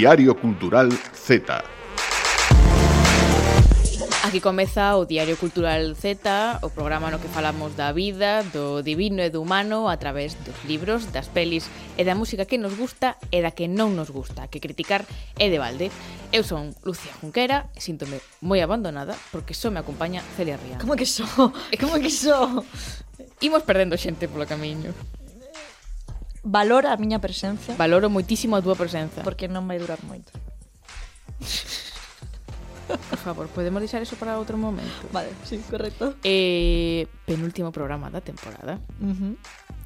Diario Cultural Z. Aquí comeza o Diario Cultural Z, o programa no que falamos da vida, do divino e do humano a través dos libros, das pelis e da música que nos gusta e da que non nos gusta, que criticar é de balde. Eu son Lucía Junquera e síntome moi abandonada porque só me acompaña Celia Ría. Como que só? Como que só? Imos perdendo xente polo camiño valora a miña presencia. Valoro moitísimo a túa presenza. Porque non vai durar moito. Por favor, podemos deixar eso para outro momento. Vale, sí, correcto. Eh, penúltimo programa da temporada. Uh -huh.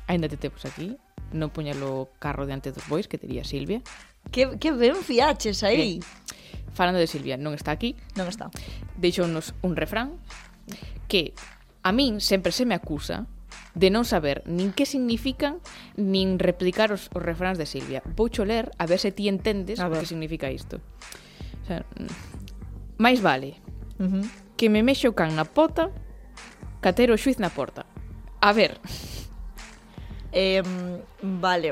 Ainda te temos aquí. Non puñalo carro diante dos bois que tería Silvia. Que, que ben fiaches aí. Eh, falando de Silvia, non está aquí. Non está. Deixounos un refrán que a min sempre se me acusa de non saber nin que significan nin replicar os, os refráns de Silvia. Vou ler a ver se ti entendes o que significa isto. O sea, mm, máis vale uh -huh. que me mexo can na pota catero xuiz na porta. A ver. Eh, vale.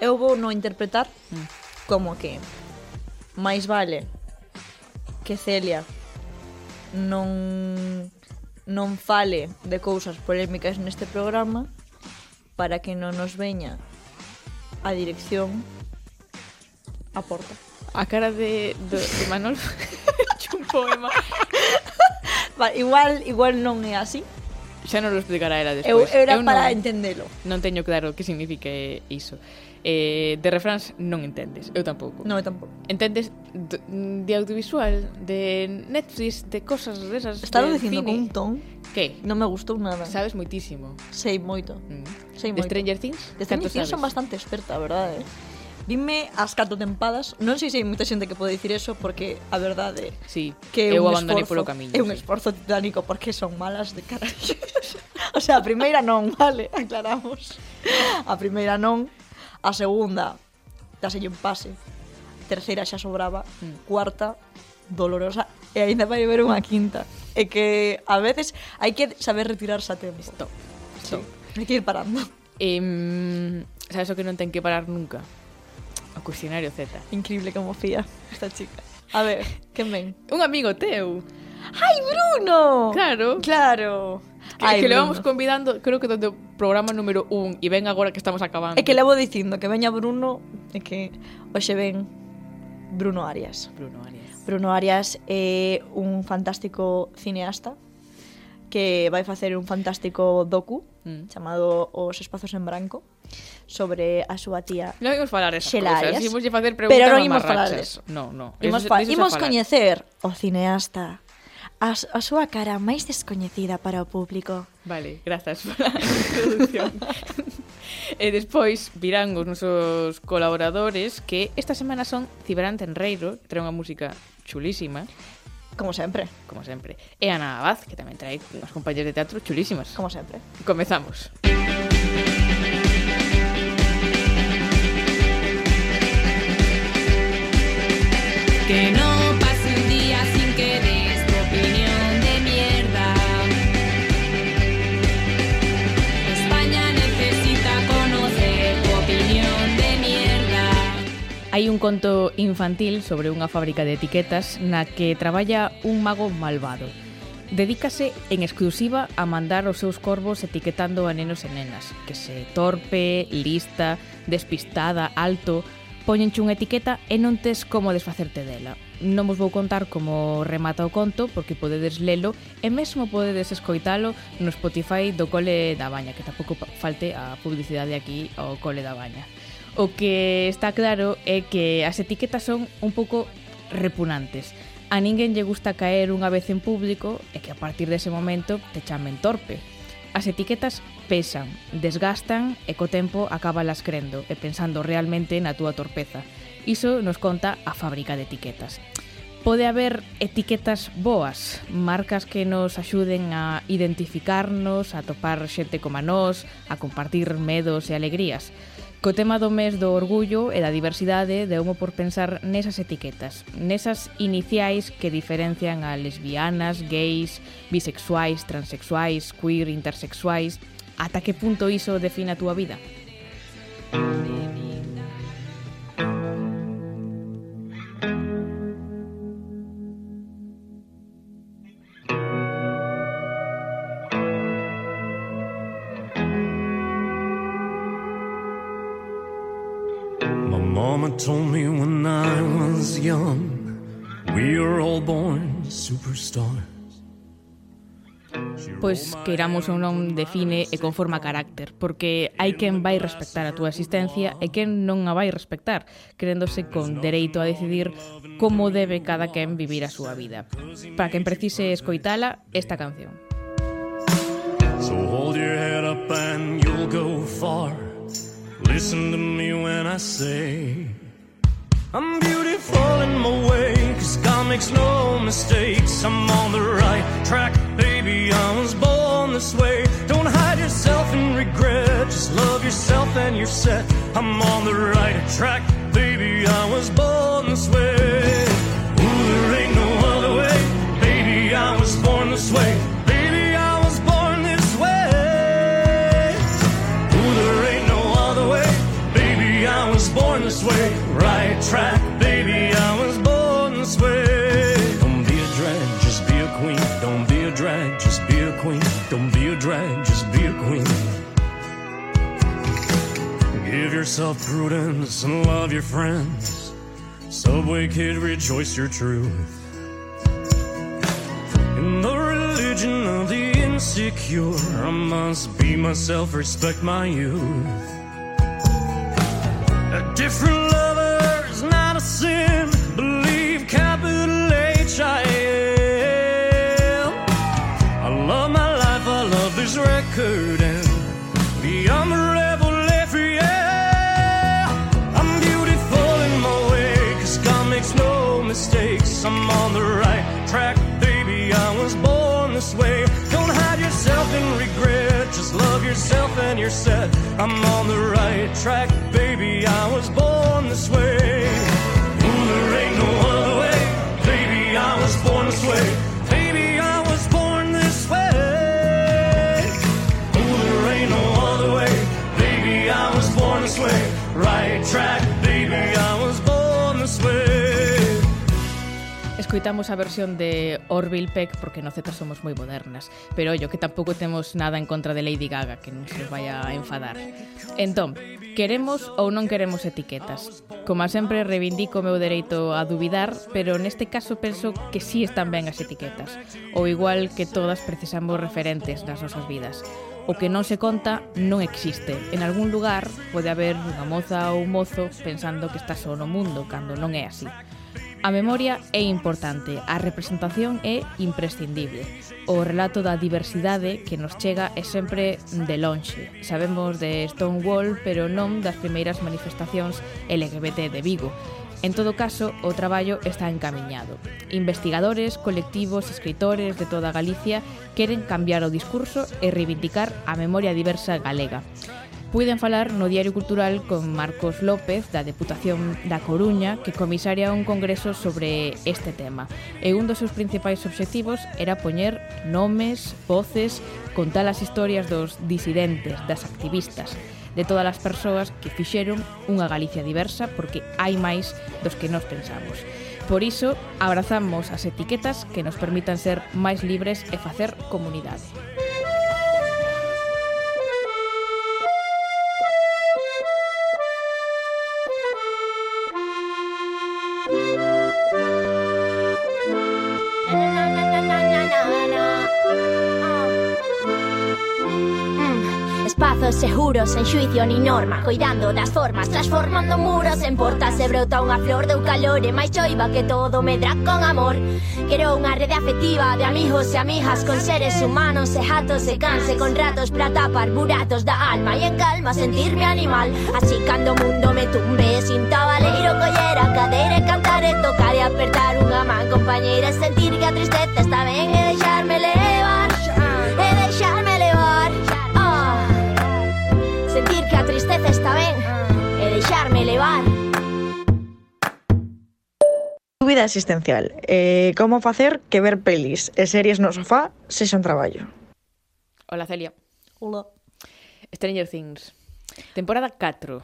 Eu vou non interpretar mm. como que máis vale que Celia non non fale de cousas polémicas neste programa para que non nos veña a dirección a porta. A cara de, de, de Manol un poema. Va, igual, igual non é así. Xa non lo explicará ela despois. Eu, era eu para entendelo. Non teño claro que signifique iso eh, de refráns non entendes, eu tampouco. Non, eu tampouco. Entendes de, de audiovisual, de Netflix, de cosas desas. Estaba de dicindo con un ton que non me gustou nada. Sabes moitísimo. Sei moito. Mm. Sei moito. De Stranger Things? De Stranger Things son bastante experta, verdade? Dime as catro tempadas Non sei se hai moita xente que pode dicir eso Porque a verdade sí, que é eu un abandonei esforzo, polo camiño É un sí. esforzo titánico porque son malas de carallo O sea, a primeira non, vale, aclaramos A primeira non A segunda, daselle un pase. Terceira xa sobraba. Mm. Cuarta, dolorosa. E ainda vai haber unha quinta. E que a veces hai que saber retirarse a tempo. Stop. Stop. Sí. Hai que ir parando. Eh, sabes o que non ten que parar nunca? O cuestionario Z. Increíble como fía esta chica. A ver, quen ven? Un amigo teu. ¡Ai, Bruno! Claro. Claro. Que, Ay, que levamos convidando, creo que desde o programa número 1 E ven agora que estamos acabando É que levo dicindo que veña Bruno E que hoxe ven Bruno Arias Bruno Arias Bruno Arias é un fantástico cineasta que vai facer un fantástico docu mm. chamado Os espazos en branco sobre a súa tía Non imos falar esas Xela cousas, imos facer preguntas Pero non imos falar eso. No, no. Imos, fa imos coñecer o cineasta a, a súa cara máis descoñecida para o público. Vale, grazas pola introducción. e despois virán os nosos colaboradores que esta semana son Ciberán Tenreiro, que trae unha música chulísima. Como sempre. Como sempre. E Ana Abad, que tamén trae unhas compañeras de teatro chulísimas. Como sempre. Comezamos. Que no pasa Hai un conto infantil sobre unha fábrica de etiquetas na que traballa un mago malvado. Dedícase en exclusiva a mandar os seus corvos etiquetando a nenos e nenas, que se torpe, lista, despistada, alto, poñenche unha etiqueta e non tes como desfacerte dela. Non vos vou contar como remata o conto porque podedes lelo e mesmo podedes escoitalo no Spotify do Cole da Baña, que tampouco falte a publicidade aquí ao Cole da Baña. O que está claro é que as etiquetas son un pouco repunantes. A ninguén lle gusta caer unha vez en público e que a partir dese momento te chamen torpe. As etiquetas pesan, desgastan e co tempo acabalas crendo e pensando realmente na túa torpeza. Iso nos conta a fábrica de etiquetas. Pode haber etiquetas boas, marcas que nos axuden a identificarnos, a topar xente como a nós, a compartir medos e alegrías Co tema do mes do orgullo e da diversidade deumo por pensar nesas etiquetas, nesas iniciais que diferencian a lesbianas, gays, bisexuais, transexuais, queer, intersexuais, ata que punto iso define a túa vida? Mama told me when I was young, we are all born superstars. Pois queiramos ou non define e conforma carácter, porque hai quen vai respectar a túa existencia e quen non a vai respectar, creéndose con dereito a decidir como debe cada quen vivir a súa vida. Para quen precise escoitala, esta canción. So hold your head up and you'll go far Listen to me when I say I'm beautiful in my way, cause God makes no mistakes. I'm on the right track, baby. I was born this way. Don't hide yourself in regret, just love yourself and you're set. I'm on the right track, baby. I was born this way. Ooh, there ain't no other way, baby. I was born this way. Yourself prudence and love your friends. Subway kid, rejoice your truth. In the religion of the insecure, I must be myself, respect my youth. A different lover and you're set. I'm on the right track, baby. I was born this way. escoitamos a versión de Orville Peck porque no Z somos moi modernas, pero ollo que tampouco temos nada en contra de Lady Gaga, que non se nos vaya a enfadar. Entón, queremos ou non queremos etiquetas. Como sempre reivindico o meu dereito a dubidar, pero neste caso penso que sí están ben as etiquetas, ou igual que todas precisamos referentes nas nosas vidas. O que non se conta non existe. En algún lugar pode haber unha moza ou un mozo pensando que está só no mundo, cando non é así. A memoria é importante, a representación é imprescindible. O relato da diversidade que nos chega é sempre de lonxe. Sabemos de Stonewall, pero non das primeiras manifestacións LGBT de Vigo. En todo caso, o traballo está encamiñado. Investigadores, colectivos, escritores de toda Galicia queren cambiar o discurso e reivindicar a memoria diversa galega puiden falar no Diario Cultural con Marcos López da Deputación da Coruña que comisaria un congreso sobre este tema. E un dos seus principais obxectivos era poñer nomes, voces, contar as historias dos disidentes, das activistas, de todas as persoas que fixeron unha Galicia diversa porque hai máis dos que nos pensamos. Por iso, abrazamos as etiquetas que nos permitan ser máis libres e facer comunidade. barrios seguros en xuicio ni norma, coidando das formas Transformando muros en portas se brota unha flor deu calor E máis choiva que todo medra con amor. Quero unha rede afectiva de amigos e amigas Con seres humanos e jatos e canse con ratos pra tapar buratos da alma E en calma sentirme animal. Así cando o mundo me tumbe Sin tabaleiro coller a cadeira e cantar E tocar e apertar unha man compañeira E sentir que a tristeza está ben e deixarme ler Dúbida existencial. Eh, como facer que ver pelis e series no sofá se son traballo? Hola, Celia. Hola. Stranger Things. Temporada 4.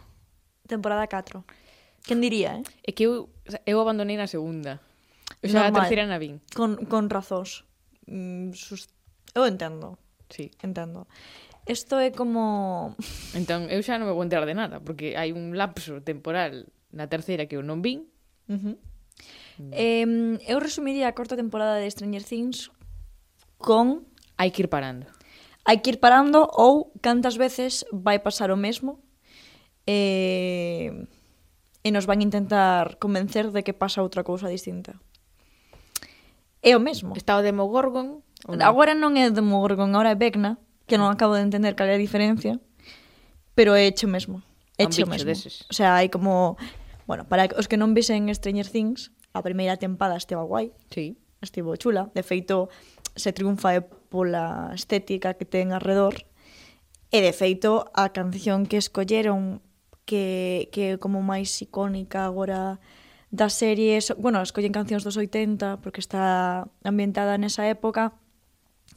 Temporada 4. Quen diría, eh? É que eu, eu abandonei na segunda. O sea, Normal. a terceira na vin. Con, con razóns. Mm, sus... Eu entendo. Sí. Entendo. Isto é como... Entón, eu xa non me vou enterar de nada, porque hai un lapso temporal na terceira que eu non vin, uh -huh. Mm. Eh, eu resumiría a corta temporada de Stranger Things con... Hai que ir parando. Hai que ir parando ou cantas veces vai pasar o mesmo eh, e nos van intentar convencer de que pasa outra cousa distinta. É o mesmo. Está o Demogorgon. Non? Agora non é Demogorgon, agora é Vecna, que non mm. acabo de entender cal é a diferencia, pero é hecho mesmo. É hecho mesmo. Deses. O sea, hai como... Bueno, para os que non visen Stranger Things, a primeira tempada esteva guai. Sí. Estivo chula. De feito, se triunfa é pola estética que ten alrededor. E, de feito, a canción que escolleron que, que como máis icónica agora da serie, bueno, escollen cancións dos 80 porque está ambientada nesa época,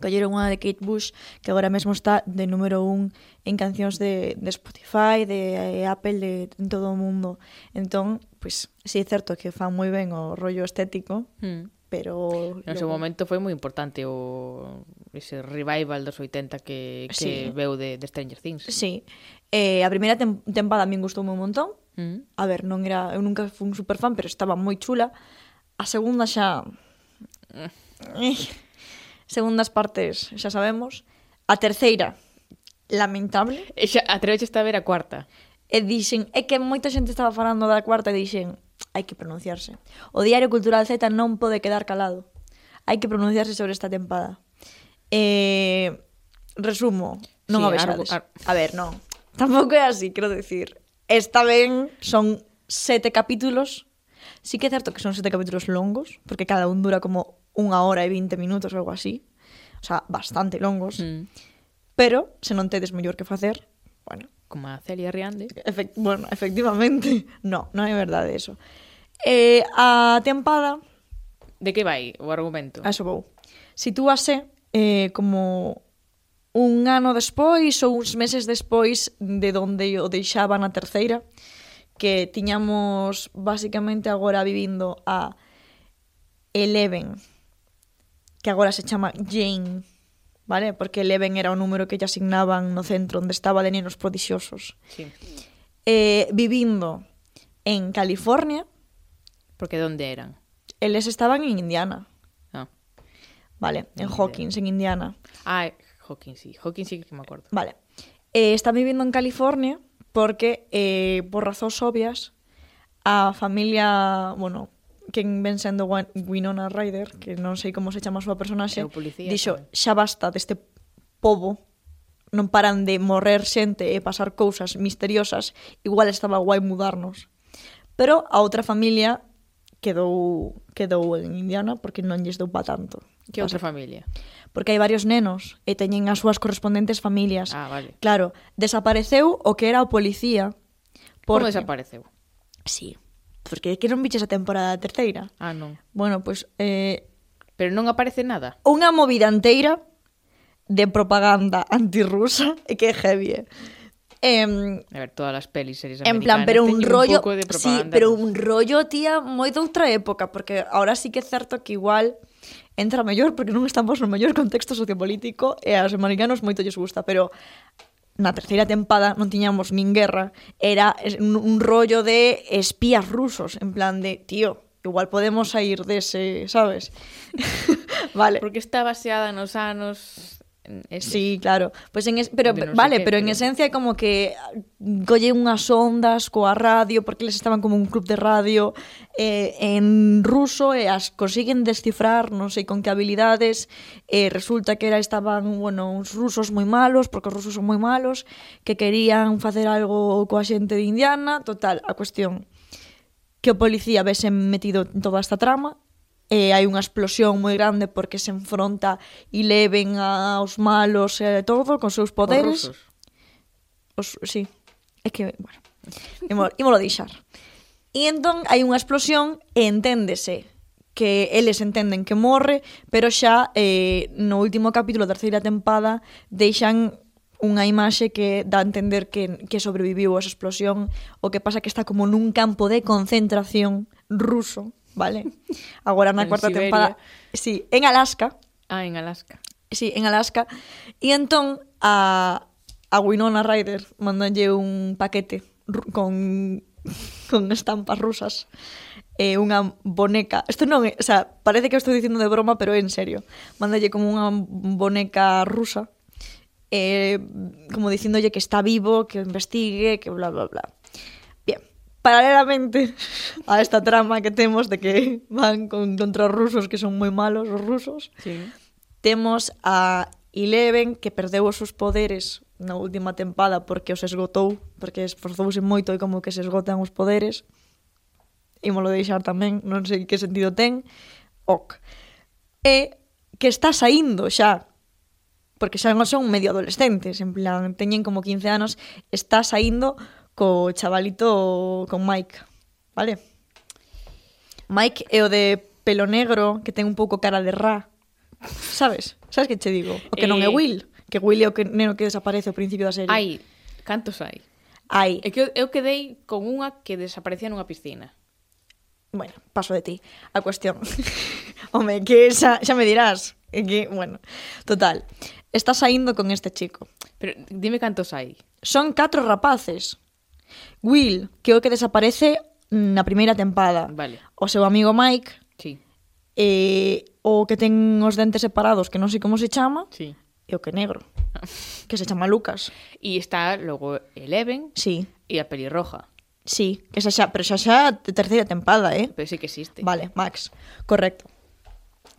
colleron unha de Kate Bush que agora mesmo está de número un en cancións de, de Spotify, de eh, Apple, de en todo o mundo. Entón, pois pues, sí, é certo que fan moi ben o rollo estético, mm. pero... No seu momento foi moi importante o ese revival dos 80 que, que sí. veu de, de Stranger Things. Sí, eh, a primeira tem tempada a min gustou un montón. Mm. A ver, non era, eu nunca fui un super fan, pero estaba moi chula. A segunda xa... Mm. Eh. Eh, segundas partes xa sabemos. A terceira, lamentable. E xa atreveche a ver a cuarta e dixen, é que moita xente estaba falando da cuarta e dixen, hai que pronunciarse. O Diario Cultural Z non pode quedar calado. Hai que pronunciarse sobre esta tempada. Eh, resumo, non sí, o vexades. Ar... A ver, non. Tampouco é así, quero decir. Esta ben son sete capítulos. Sí que é certo que son sete capítulos longos, porque cada un dura como unha hora e vinte minutos ou algo así. O sea, bastante longos. Mm. Pero, se non tedes mellor que facer, bueno, como a Celia Riande. Efect bueno, efectivamente, no, non é verdade eso. Eh, a tempada... De que vai o argumento? A eso vou. Sitúase eh, como un ano despois ou uns meses despois de onde o deixaba na terceira, que tiñamos basicamente agora vivindo a Eleven, que agora se chama Jane vale? Porque Leven era o número que lle asignaban no centro onde estaba de nenos prodixiosos. Sí. Eh, vivindo en California. Porque donde eran? Eles estaban en Indiana. Ah. Vale, en Hawkins, en Indiana. Ah, Hawkins, sí. Hawkins sí que me acuerdo. Vale. Eh, están vivindo en California porque, eh, por razóns obvias, a familia, bueno, quen ven sendo Winona Ryder, que non sei como se chama a súa personaxe, policía, dixo, tamén. xa basta deste povo non paran de morrer xente e pasar cousas misteriosas, igual estaba guai mudarnos. Pero a outra familia quedou quedou en Indiana porque non lles deu pa tanto. Que outra familia? Porque hai varios nenos e teñen as súas correspondentes familias. Ah, vale. Claro, desapareceu o que era o policía. Porque... Como desapareceu? Sí, Porque que non viches a temporada terceira. Ah, non. Bueno, pois... Pues, eh, Pero non aparece nada. Unha movida inteira de propaganda antirrusa e que é heavy, eh. A ver, todas as pelis series americanas. En plan, pero un rollo, un sí, pero un rollo, tía, moi de outra época, porque ahora sí que é certo que igual entra mellor porque non estamos no mellor contexto sociopolítico e aos americanos moito lles gusta, pero na terceira tempada non tiñamos nin guerra, era un rollo de espías rusos, en plan de, tío, igual podemos sair dese, sabes? vale. Porque está baseada nos anos... Ese. Sí, claro. Pues en es, pero no vale, qué, pero en pero... esencia como que ah, colle unhas ondas coa radio porque les estaban como un club de radio eh, en ruso e as consiguen descifrar, non sei con que habilidades, eh, resulta que era estaban, bueno, uns rusos moi malos, porque os rusos son moi malos, que querían facer algo coa xente de Indiana, total, a cuestión que o policía vese metido en toda esta trama e hai unha explosión moi grande porque se enfronta e leven aos malos e todo con seus poderes. Os, sí. É que, bueno, imolo, imolo deixar. E entón hai unha explosión e enténdese que eles entenden que morre, pero xa eh, no último capítulo da terceira tempada deixan unha imaxe que dá a entender que, que sobreviviu a esa explosión, o que pasa que está como nun campo de concentración ruso, vale? Agora na cuarta temporada. Sí, en Alaska. Ah, en Alaska. Sí, en Alaska. E entón a, a Winona Ryder mandanlle un paquete con, con estampas rusas e unha boneca. Isto non é, o sea, parece que o estou dicindo de broma, pero é en serio. Mándalle como unha boneca rusa eh, como dicindolle que está vivo, que investigue, que bla, bla, bla paralelamente a esta trama que temos de que van con, contra os rusos que son moi malos os rusos sí. temos a Eleven que perdeu os seus poderes na última tempada porque os esgotou porque esforzouse moito e como que se esgotan os poderes ímolo deixar tamén non sei que sentido ten ok e que está saindo xa porque xa non son medio adolescentes en plan teñen como 15 anos está saindo co chavalito con Mike, vale? Mike é o de pelo negro que ten un pouco cara de ra. Sabes? Sabes que che digo? O que non é eh, Will, que Will é o que neno que desaparece ao principio da serie. Hai, cantos hai? Hai. É que eu quedei con unha que desaparecía nunha piscina. Bueno, paso de ti. A cuestión. Home, que xa, xa me dirás. É que, bueno, total. Está saindo con este chico. Pero dime cantos hai. Son catro rapaces. Will, que é o que desaparece na primeira tempada. Vale. O seu amigo Mike. Sí. E o que ten os dentes separados, que non sei como se chama. Sí. E o que é negro. que se chama Lucas. E está logo Eleven. Sí. E a pelirroja. Sí, que xa xa, pero xa xa terceira tempada, eh? Pero sí que existe. Vale, Max, correcto.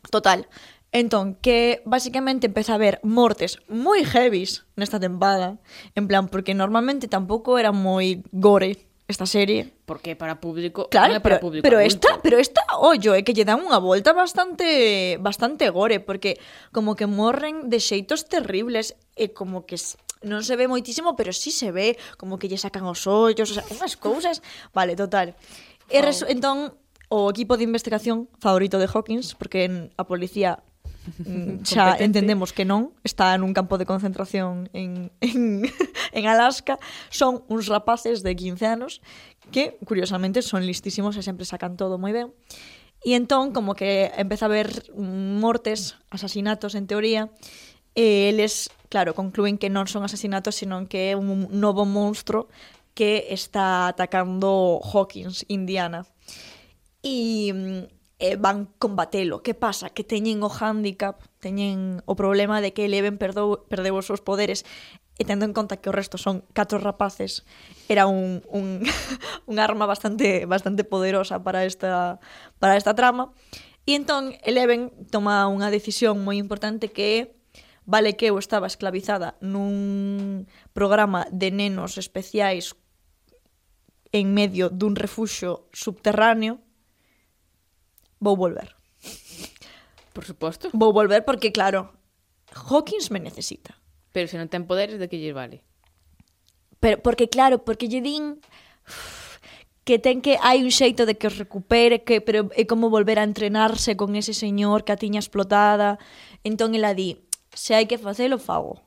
Total, Entón, que basicamente empeza a haber mortes moi heavies nesta tempada, en plan, porque normalmente tampouco era moi gore esta serie. Porque para público, claro, non é para pero, público. Pero adulto. esta, pero esta, ollo, é que lle dan unha volta bastante bastante gore, porque como que morren de xeitos terribles e como que non se ve moitísimo, pero sí se ve como que lle sacan os ollos, o sea, unhas cousas, vale, total. E entón o equipo de investigación favorito de Hawkins, porque a policía Mm, xa entendemos que non, está nun campo de concentración en, en, en Alaska, son uns rapaces de 15 anos que, curiosamente, son listísimos e sempre sacan todo moi ben. E entón, como que empeza a haber mortes, asasinatos, en teoría, e eles, claro, concluen que non son asasinatos, senón que é un novo monstro que está atacando Hawkins, Indiana. E mm, eh, van combatelo. Que pasa? Que teñen o handicap, teñen o problema de que Eleven perdou, perdeu os seus poderes e tendo en conta que o resto son catro rapaces, era un, un, un arma bastante bastante poderosa para esta para esta trama. E entón Eleven toma unha decisión moi importante que é vale que eu estaba esclavizada nun programa de nenos especiais en medio dun refuxo subterráneo vou volver. Por suposto. Vou volver porque, claro, Hawkins me necesita. Pero se non ten poderes, de que lle vale? Pero, porque, claro, porque lle din que ten que hai un xeito de que os recupere, que pero é como volver a entrenarse con ese señor que a tiña explotada. Entón ela di, se hai que facelo, fago.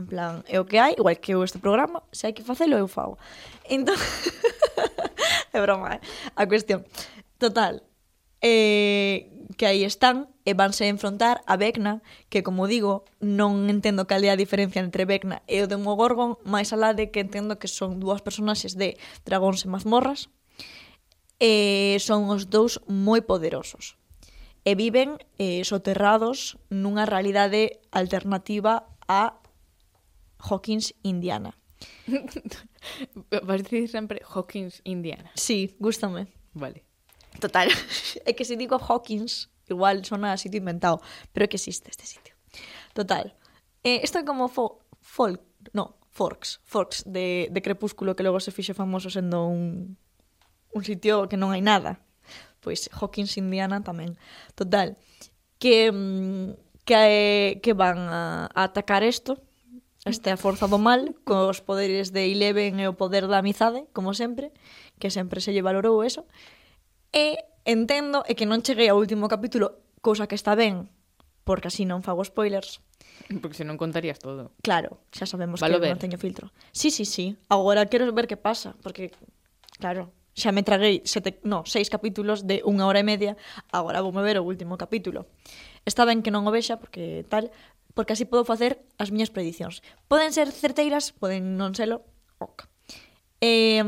En plan, é o que hai, igual que eu este programa, se hai que facelo, eu fago. Entón, é broma, eh? a cuestión. Total, eh, que aí están e vanse a enfrontar a Vecna, que como digo, non entendo cal é a diferencia entre Vecna e o Demogorgon, máis alá de que entendo que son dúas personaxes de dragóns e mazmorras, e son os dous moi poderosos. E viven eh, soterrados nunha realidade alternativa a Hawkins Indiana. Vas dicir sempre Hawkins Indiana. Sí, gústame. Vale. Total, é que se digo Hawkins, igual sona sitio inventado, pero é que existe este sitio. Total, eh, isto é como fo folk, no, Forks, Forks de, de Crepúsculo que logo se fixe famoso sendo un, un sitio que non hai nada. Pois Hawkins, Indiana tamén. Total, que, mm, que, que van a, a atacar isto, esta forza do mal, cos poderes de Eleven e o poder da amizade, como sempre, que sempre se lle valorou eso, E entendo é que non cheguei ao último capítulo, cousa que está ben, porque así non fago spoilers. Porque se non contarías todo. Claro, xa sabemos Valo que ver. non teño filtro. Sí, sí, sí. Agora quero ver que pasa, porque, claro, xa me traguei sete, no, seis capítulos de unha hora e media, agora vou me ver o último capítulo. Está ben que non o vexa, porque tal, porque así podo facer as miñas predicións. Poden ser certeiras, poden non selo, ok. Eh,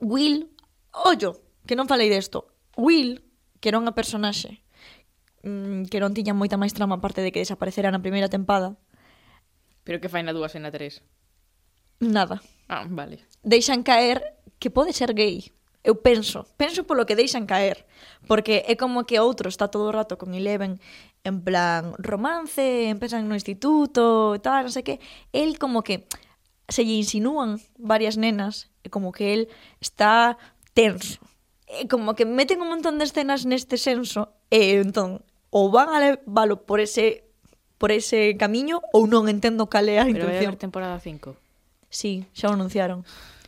Will, ollo, que non falei desto. Will, que era unha personaxe mm, que non tiña moita máis trama aparte de que desaparecera na primeira tempada. Pero que fai na dúas e na tres? Nada. Ah, vale. Deixan caer que pode ser gay. Eu penso, penso polo que deixan caer, porque é como que outro está todo o rato con Eleven en plan romance, empiezan no instituto e tal, non sei que, el como que se lle insinúan varias nenas, e como que el está tenso, Eh, como que meten un montón de escenas neste senso e entón ou van a leválo por ese por ese camiño ou non entendo cal é a Pero intención. Pero temporada 5. Sí, xa o anunciaron.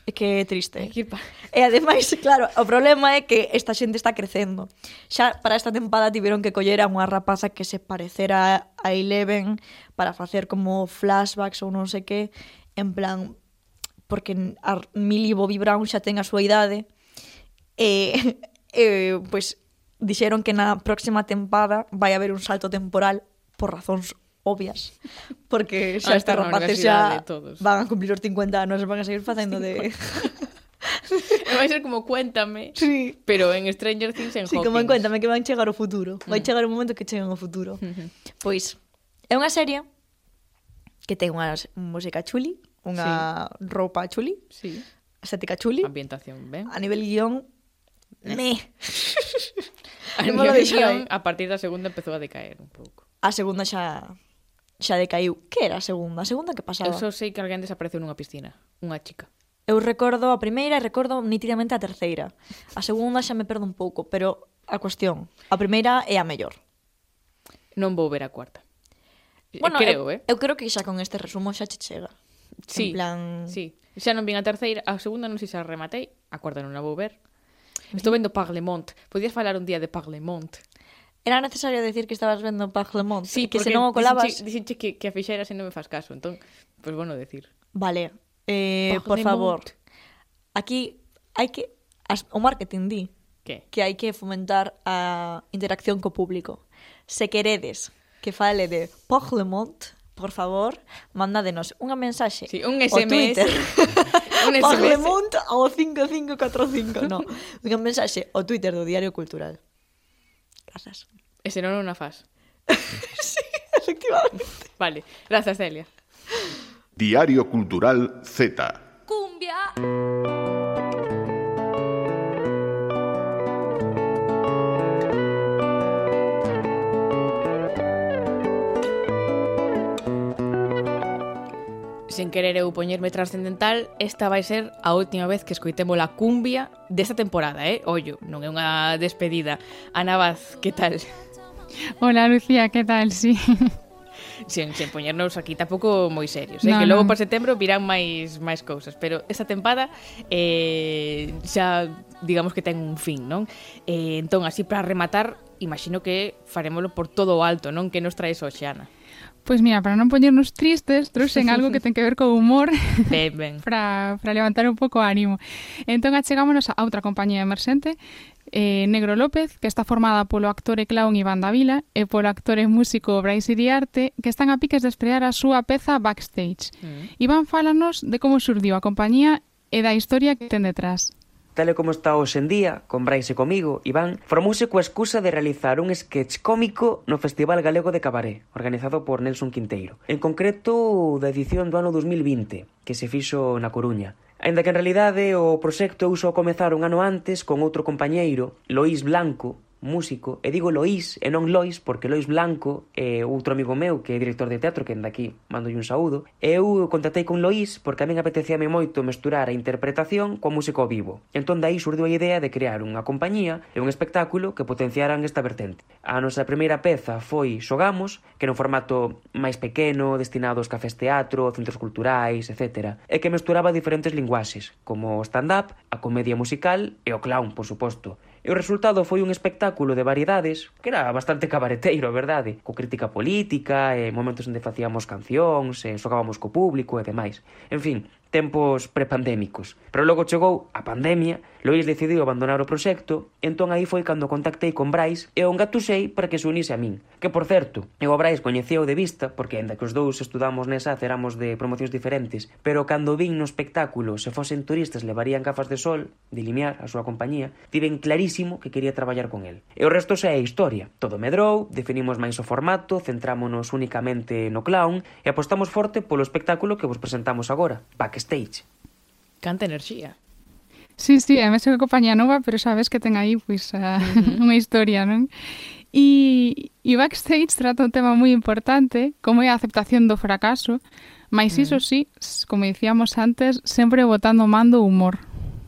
É que é triste. Que... E ademais, claro, o problema é que esta xente está crecendo. Xa para esta tempada tiveron que coller a unha rapaza que se parecera a Eleven para facer como flashbacks ou non sei que, en plan, porque a Millie Bobby Brown xa ten a súa idade, E, e pois, dixeron que na próxima tempada vai haber un salto temporal por razóns obvias, porque xa estes rapaces xa todos. van a cumplir os 50 anos e van a seguir facendo de... E vai ser como cuéntame, sí. pero en Stranger Things en sí, Hawkins. como en cuéntame que van chegar ao futuro. Vai mm. chegar un momento que chegan ao futuro. Mm -hmm. Pois, é unha serie que ten unha música chuli, unha sí. roupa chuli, sí. estética chuli. Ambientación ben. A nivel guión Me. A animación a partir da segunda empezou a decaer un pouco. A segunda xa xa decaiu. Que era a segunda? A segunda que pasaba? Eu só sei que alguén desapareceu nunha piscina. Unha chica. Eu recordo a primeira e recordo nitidamente a terceira. A segunda xa me perdo un pouco, pero a cuestión, a primeira é a mellor. Non vou ver a cuarta. Eh, bueno, creo, eu, eh? eu creo que xa con este resumo xa che chega. Sí, en plan... sí. Xa non vin a terceira, a segunda non sei se a rematei, a cuarta non a vou ver. Estou vendo Parlemont. Podías falar un día de Parlemont. Era necesario decir que estabas vendo Parlemont, sí, que se non o colabas... Dixenche que, que a fixeras e non me faz caso, entón, pois pues bueno decir. Vale, eh, Parlemont. por favor, aquí hai que... As, o marketing di que? que hai que fomentar a interacción co público. Se queredes que fale de Parlemont, por favor, mandádenos unha mensaxe. Sí, un SMS. O Twitter. Un Pagemont ao 5545, no. Unha mensaxe ao Twitter do Diario Cultural. Grazas. E se non, non a faz. sí, efectivamente. Vale, grazas, Celia. Diario Cultural Z. Cumbia. sen querer eu poñerme transcendental, esta vai ser a última vez que escoitemos a cumbia desta temporada, eh? Ollo, non é unha despedida. Ana Vaz, que tal? Hola, Lucía, que tal? Sí. Sen, sen poñernos aquí tampouco moi serios, eh? No, que logo no. para setembro virán máis máis cousas, pero esta tempada eh, xa digamos que ten un fin, non? Eh, entón, así para rematar, imagino que farémolo por todo o alto, non? Que nos traes hoxe, Ana? Pois mira, para non poñernos tristes, trouxen algo que ten que ver co humor ben, ben. para, para levantar un pouco o ánimo. Entón achegámonos a outra compañía emerxente, eh, Negro López, que está formada polo actor e clown Iván Davila e polo actor e músico Brais Iriarte, que están a piques de estrear a súa peza Backstage. Mm. Iván fálanos de como surdiu a compañía e da historia que ten detrás tal e como está hoxe en día, con Brais e comigo, Iván, formouse coa excusa de realizar un sketch cómico no Festival Galego de Cabaré, organizado por Nelson Quinteiro. En concreto, da edición do ano 2020, que se fixo na Coruña. Ainda que en realidade o proxecto uso comezar un ano antes con outro compañeiro, Loís Blanco, músico, e digo Loís e non Lois porque Lois Blanco é outro amigo meu que é director de teatro que anda aquí mando un saúdo. E eu contactei con Lois porque a min apetecíame moito mesturar a interpretación coa música ao vivo. Entón dai surdiu a idea de crear unha compañía e un espectáculo que potenciaran esta vertente. A nosa primeira peza foi Xogamos que no formato máis pequeno destinado aos cafés teatro, centros culturais, etc e que mesturaba diferentes linguaxes como o stand-up, a comedia musical e o clown, por suposto. E o resultado foi un espectáculo de variedades que era bastante cabareteiro, verdade? Co crítica política, e momentos onde facíamos cancións, e xogábamos co público e demais. En fin, tempos prepandémicos. Pero logo chegou a pandemia, Lois decidiu abandonar o proxecto, entón aí foi cando contactei con Brais e o engatusei para que se unise a min. Que, por certo, eu a Brais coñeceu de vista, porque aínda que os dous estudamos nesa, ceramos de promocións diferentes, pero cando vin no espectáculo se fosen turistas levarían gafas de sol, de limiar a súa compañía, tiven clarísimo que quería traballar con el. E o resto xa é historia. Todo medrou, definimos máis o formato, centrámonos únicamente no clown e apostamos forte polo espectáculo que vos presentamos agora backstage. Canta enerxía. Sí, sí, é mesmo que compañía nova, pero sabes que ten aí pois, uh, uh -huh. unha historia, non? E, e backstage trata un tema moi importante, como é a aceptación do fracaso, Mais iso mm. sí, como dicíamos antes, sempre botando mando humor.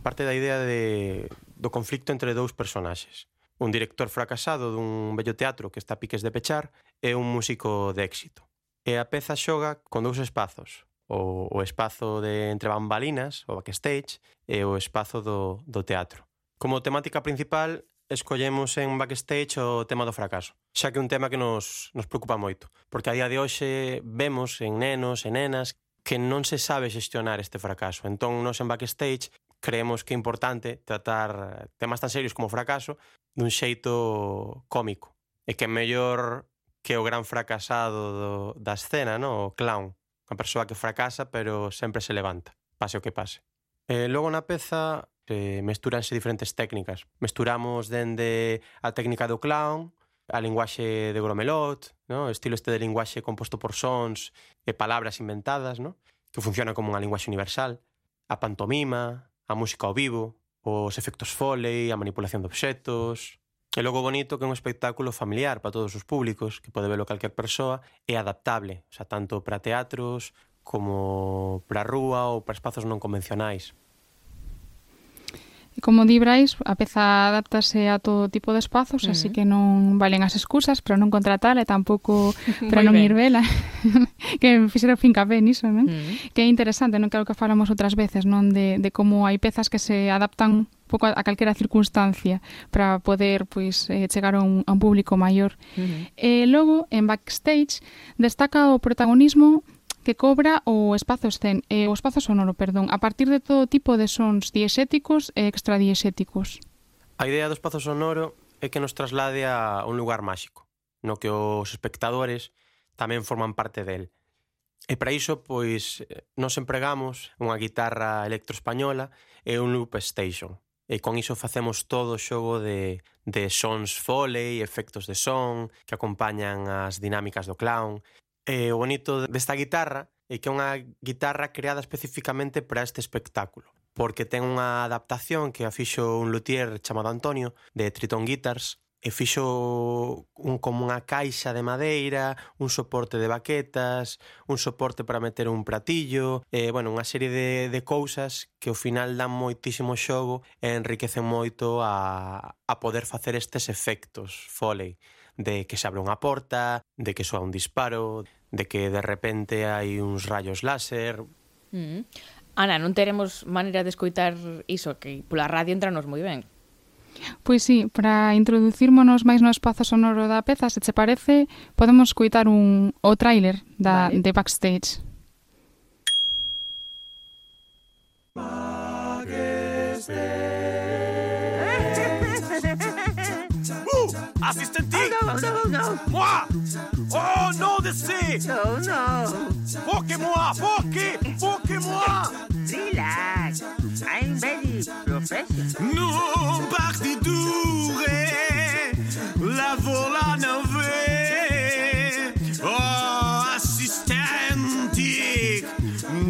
Parte da idea de, do conflicto entre dous personaxes. Un director fracasado dun bello teatro que está a piques de pechar e un músico de éxito. E a peza xoga con dous espazos o, o espazo de entre bambalinas, o backstage, e o espazo do, do teatro. Como temática principal, escollemos en backstage o tema do fracaso, xa que é un tema que nos, nos preocupa moito, porque a día de hoxe vemos en nenos e nenas que non se sabe xestionar este fracaso. Entón, nos en backstage creemos que é importante tratar temas tan serios como o fracaso dun xeito cómico. E que é mellor que o gran fracasado do, da escena, no? o clown unha persoa que fracasa pero sempre se levanta, pase o que pase. E logo na peza eh, eh mesturanse diferentes técnicas. Mesturamos dende a técnica do clown, a linguaxe de Gromelot, no? o estilo este de linguaxe composto por sons e palabras inventadas, no? que funciona como unha linguaxe universal, a pantomima, a música ao vivo, os efectos foley, a manipulación de obxetos, E logo bonito que é un espectáculo familiar para todos os públicos, que pode velo calquer persoa, é adaptable, o sea, tanto para teatros como para rúa ou para espazos non convencionais. Como di Brais, a peza adaptase a todo tipo de espazos, mm. así que non valen as excusas para non contratar e tampouco para non ben. ir vela. que fixera fincapé niso, non? Mm. Que é interesante, non creo que falamos outras veces, non? De, de como hai pezas que se adaptan pouco a, a calquera circunstancia para poder pois eh, chegar a un, a un público maior. Uh -huh. E eh, logo en backstage destaca o protagonismo que cobra o espazo escen, eh, o espazo sonoro, perdón, a partir de todo tipo de sons diexéticos e extradiexéticos. A idea do espazo sonoro é que nos traslade a un lugar máxico, no que os espectadores tamén forman parte del. E para iso, pois, nos empregamos unha guitarra electroespañola e un loop station. E con iso facemos todo o xogo de, de sons foley, efectos de son, que acompañan as dinámicas do clown eh, o bonito desta guitarra é que é unha guitarra creada especificamente para este espectáculo porque ten unha adaptación que a fixo un luthier chamado Antonio de Triton Guitars e fixo un, como unha caixa de madeira, un soporte de baquetas, un soporte para meter un pratillo, e, bueno, unha serie de, de cousas que ao final dan moitísimo xogo e enriquecen moito a, a poder facer estes efectos Foley, de que se abre unha porta, de que soa un disparo, de que de repente hai uns rayos láser. Mm. Ana, non teremos maneira de escoitar iso, que pola radio entranos moi ben. Pois sí, para introducirmonos máis no espazo sonoro da peza, se che parece, podemos coitar un o tráiler da vale. de backstage. Backstage. uh. Oh no, no, no. Moi. Oh non de C Oh no. Foquez-moi Foquez Foquez-moi Relax. I'm very professional. Non partidure La vola nove Oh assistenti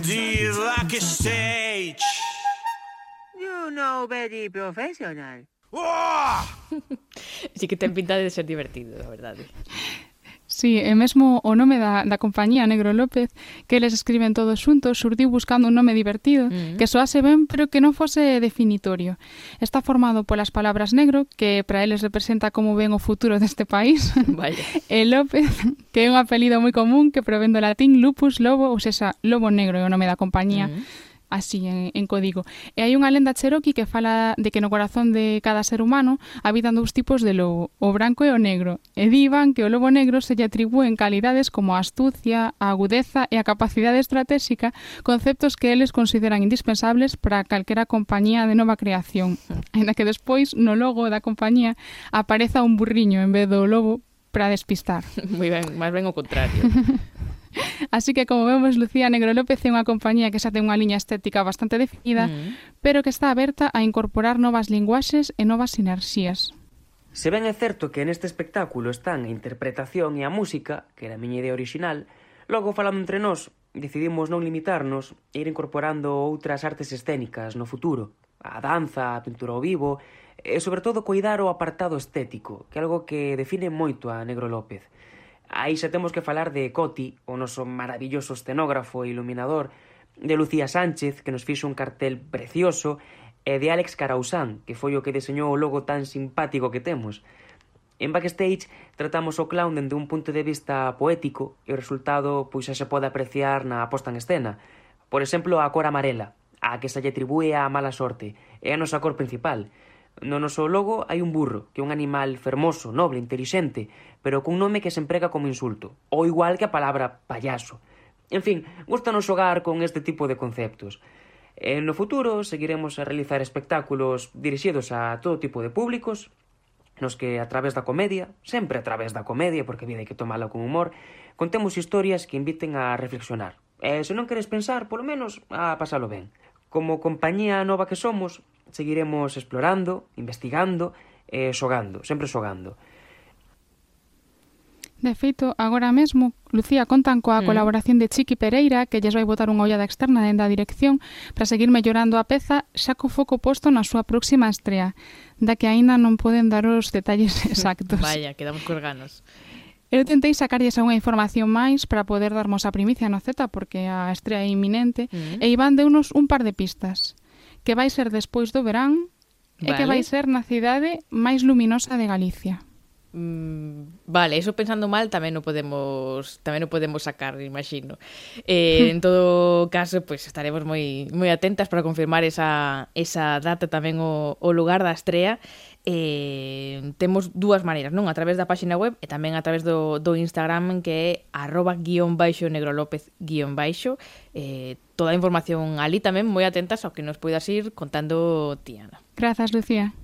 Di backstage You know very professional. Oh Sí que ten pinta de ser divertido, la verdade. Sí, e mesmo o nome da, da compañía Negro López, que eles escriben todos xuntos, surdiu buscando un nome divertido, mm. que soase ben, pero que non fose definitorio. Está formado polas palabras negro, que para eles representa como ven o futuro deste país, Vaya. e López, que é un apelido moi común que provén do latín lupus, lobo, ou sexa, lobo negro é o nome da compañía. Mm así en, en código. E hai unha lenda cherokee que fala de que no corazón de cada ser humano habitan dous tipos de lobo, o branco e o negro. E divan que o lobo negro se lle atribúen calidades como a astucia, a agudeza e a capacidade estratégica, conceptos que eles consideran indispensables para calquera compañía de nova creación. Mm. Ainda que despois no logo da compañía apareza un burriño en vez do lobo para despistar. Moi ben, máis ben o contrario. Así que, como vemos, Lucía Negro López é unha compañía que xa ten unha liña estética bastante definida, mm. pero que está aberta a incorporar novas linguaxes e novas sinerxías. Se ben é certo que neste espectáculo están a interpretación e a música, que era a miña idea original, logo falando entre nós, decidimos non limitarnos e ir incorporando outras artes escénicas no futuro, a danza, a pintura ao vivo, e sobre todo cuidar o apartado estético, que é algo que define moito a Negro López. Aí xa temos que falar de Coti, o noso maravilloso escenógrafo e iluminador, de Lucía Sánchez, que nos fixo un cartel precioso, e de Alex Carausán, que foi o que deseñou o logo tan simpático que temos. En Backstage tratamos o clown dende un punto de vista poético e o resultado pois xa se pode apreciar na posta en escena. Por exemplo, a cor amarela, a que se lle atribúe a mala sorte, é a nosa cor principal, No noso logo hai un burro, que é un animal fermoso, noble, intelixente, pero cun nome que se emprega como insulto, ou igual que a palabra payaso. En fin, gustanos xogar con este tipo de conceptos. E no futuro seguiremos a realizar espectáculos dirixidos a todo tipo de públicos, nos que a través da comedia, sempre a través da comedia, porque vida hai que tomala con humor, contemos historias que inviten a reflexionar. E se non queres pensar, polo menos, a pasalo ben. Como compañía nova que somos, seguiremos explorando, investigando e xogando, sempre xogando. De feito, agora mesmo, Lucía, contan coa mm. colaboración de Chiqui Pereira, que lles vai botar unha ollada externa dentro da dirección para seguir mellorando a peza xa co foco posto na súa próxima estrea, da que aínda non poden dar os detalles exactos. Vaya, quedamos colganos. Eu tentei sacarlles algunha información máis para poder darmos a primicia no Z, porque a estrea é inminente, mm. e Iván deunos un par de pistas que vai ser despois do verán vale. e que vai ser na cidade máis luminosa de Galicia. Mm, vale, eso pensando mal tamén o podemos tamén o podemos sacar, imagino. Eh, en todo caso, pois pues, estaremos moi moi atentas para confirmar esa esa data tamén o, o lugar da estrea eh, temos dúas maneiras, non? A través da páxina web e tamén a través do, do Instagram que é arroba guión baixo negro lópez guión baixo eh, toda a información ali tamén moi atentas ao que nos poidas ir contando Tiana. Grazas, Lucía.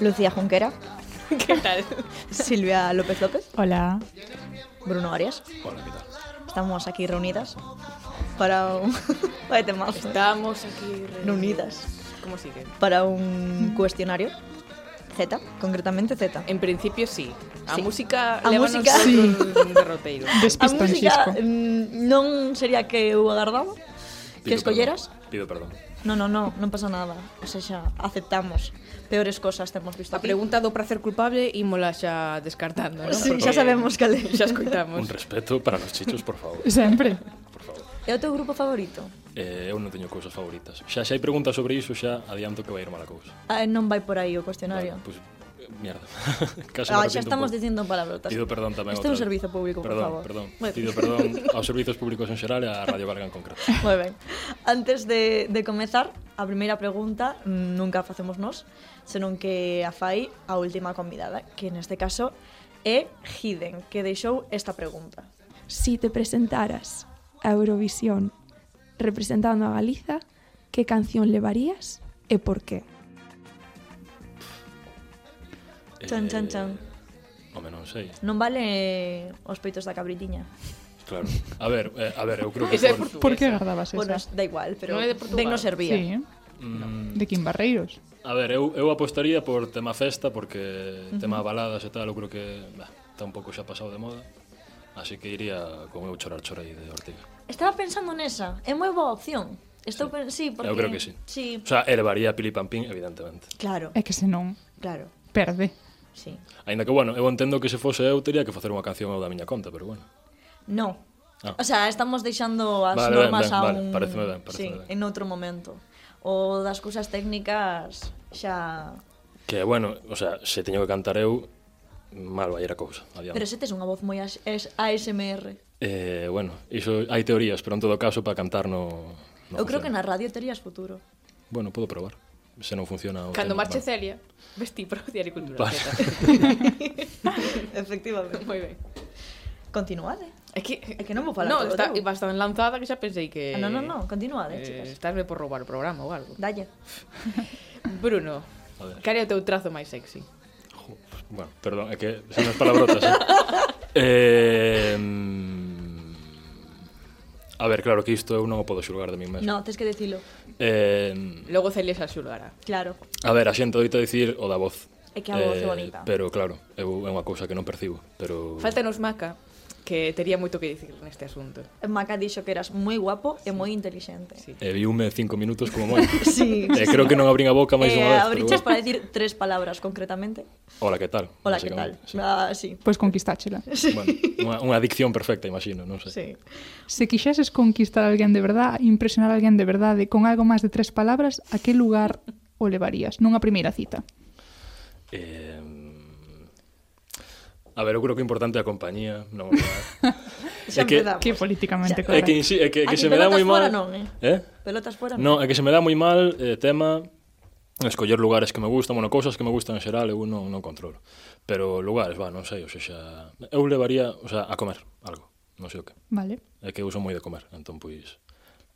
Lucía Junquera. ¿Qué tal? Silvia López López. Hola. Bruno Arias. Hola, ¿qué tal? Estamos aquí reunidas para un Vaya tema. ¿eh? Estamos aquí reunidas. ¿Cómo sigue? Para un cuestionario. Z, concretamente Z. En principio sí. A sí. música a música sí. un derroteiro. A música mm, non sería que eu agardaba que escolleras. Pido perdón. No, no, no, non pasa nada. O sea, xa aceptamos. Peores cosas temos visto. A aquí. pregunta do prazer culpable ímola xa descartando, non? Sí, xa sabemos cal é. Xa escoitamos. Un respeto para los chichos, por favor. Sempre. Por favor. É o teu grupo favorito? Eh, eu non teño cousas favoritas. Xa xa hai preguntas sobre iso, xa adianto que vai ir mala cousa. Ah, non vai por aí o cuestionario. Vale, pues, pois Mierda. Casi ah, xa estamos dicindo palabrotas. Pido perdón tamén. Este é un servizo público, perdón, por favor. Perdón, perdón. Pido perdón aos servizos públicos en xeral e a Radio Valga en concreto. Moi ben. Antes de, de comezar, a primeira pregunta nunca facemos nós, senón que a fai a última convidada, que neste caso é Hiden, que deixou esta pregunta. Si te presentaras a Eurovisión representando a Galiza, que canción levarías e por qué? Chan, chan, eh, chan. Home, non sei. Non vale eh, os peitos da cabritiña. Claro. A ver, eh, a ver, eu creo que... Ese por, por que agardabas esa? Bueno, da igual, pero non é de Portugal. Ben non servía. Sí. Mm, de Kim Barreiros. A ver, eu, eu apostaría por tema festa, porque uh -huh. tema baladas e tal, eu creo que bah, está un pouco xa pasado de moda. Así que iría con eu chorar chorei de Ortega. Estaba pensando nesa, é moi boa opción. Estou sí. Pen... sí, porque... Eu creo que sí. sí. O sea, elevaría a Pili Pampín, evidentemente. Claro. É que senón... Claro. Perde. Sí. Ainda que, bueno, eu entendo que se fose eu teria que facer unha canción ao da miña conta, pero bueno. No. Ah. O sea, estamos deixando as vale, normas ben, ben, a un... Vale, pareceme ben, parece sí, ben. en outro momento. O das cousas técnicas xa... Que, bueno, o sea, se teño que cantar eu, mal vai a cousa. Adiante. Pero se tes unha voz moi es ASMR. Eh, bueno, iso hai teorías, pero en todo caso para cantar no... no eu creo funciona. que na radio terías futuro. Bueno, podo probar se non funciona o Cando tema, marche Celia, vestí para o Diario Cultural. Vale. Efectivamente. Moi ben. Continuade. É que, é que non vou falar no, todo. Está, vas tan lanzada que xa pensei que... Ah, non, non, non, continuade, eh, chicas. Estarme por roubar o programa ou algo. Dalle. Bruno, cal é o teu trazo máis sexy? Jo, bueno, perdón, é que son as palabrotas, eh? eh mm, a ver, claro que isto eu non o podo xulgar de mí mesmo. No, tens que dicilo. Eh, Logo Celia xa xulgará. Claro. A ver, a xente doito dicir o da voz. É que a voz eh, é bonita. Pero claro, eu, é unha cousa que non percibo, pero Falta nos maca que tería moito que dicir neste asunto. Eh, Maca dixo que eras moi guapo sí. e moi intelixente. Sí. E viume cinco minutos como moi. sí, e eh, creo que non abrín a boca máis eh, unha vez. Abriches bueno. para decir tres palabras concretamente. Hola, que tal? Hola, que tal? Sí. Ah, sí. Pois pues conquistáchela. Sí. Bueno, unha, unha adicción perfecta, imagino, non sei. Sí. Se quixeses conquistar a alguén de verdad, impresionar a alguén de verdade con algo máis de tres palabras, a que lugar o levarías nunha primeira cita? Eh, A ver, eu creo que o importante é a compañía, non é que, que políticamente correcto. É que, é que, é que se me dá moi mal... Non, eh? eh? Pelotas fora non. non, é que se me dá moi mal eh, tema escoller lugares que me gustan, bueno, cousas que me gustan en xeral, eu non, non controlo. Pero lugares, va, non sei, o sea, eu levaría, o sea, a comer algo, non sei o que. Vale. É que eu son moi de comer, entón, pois... Pues,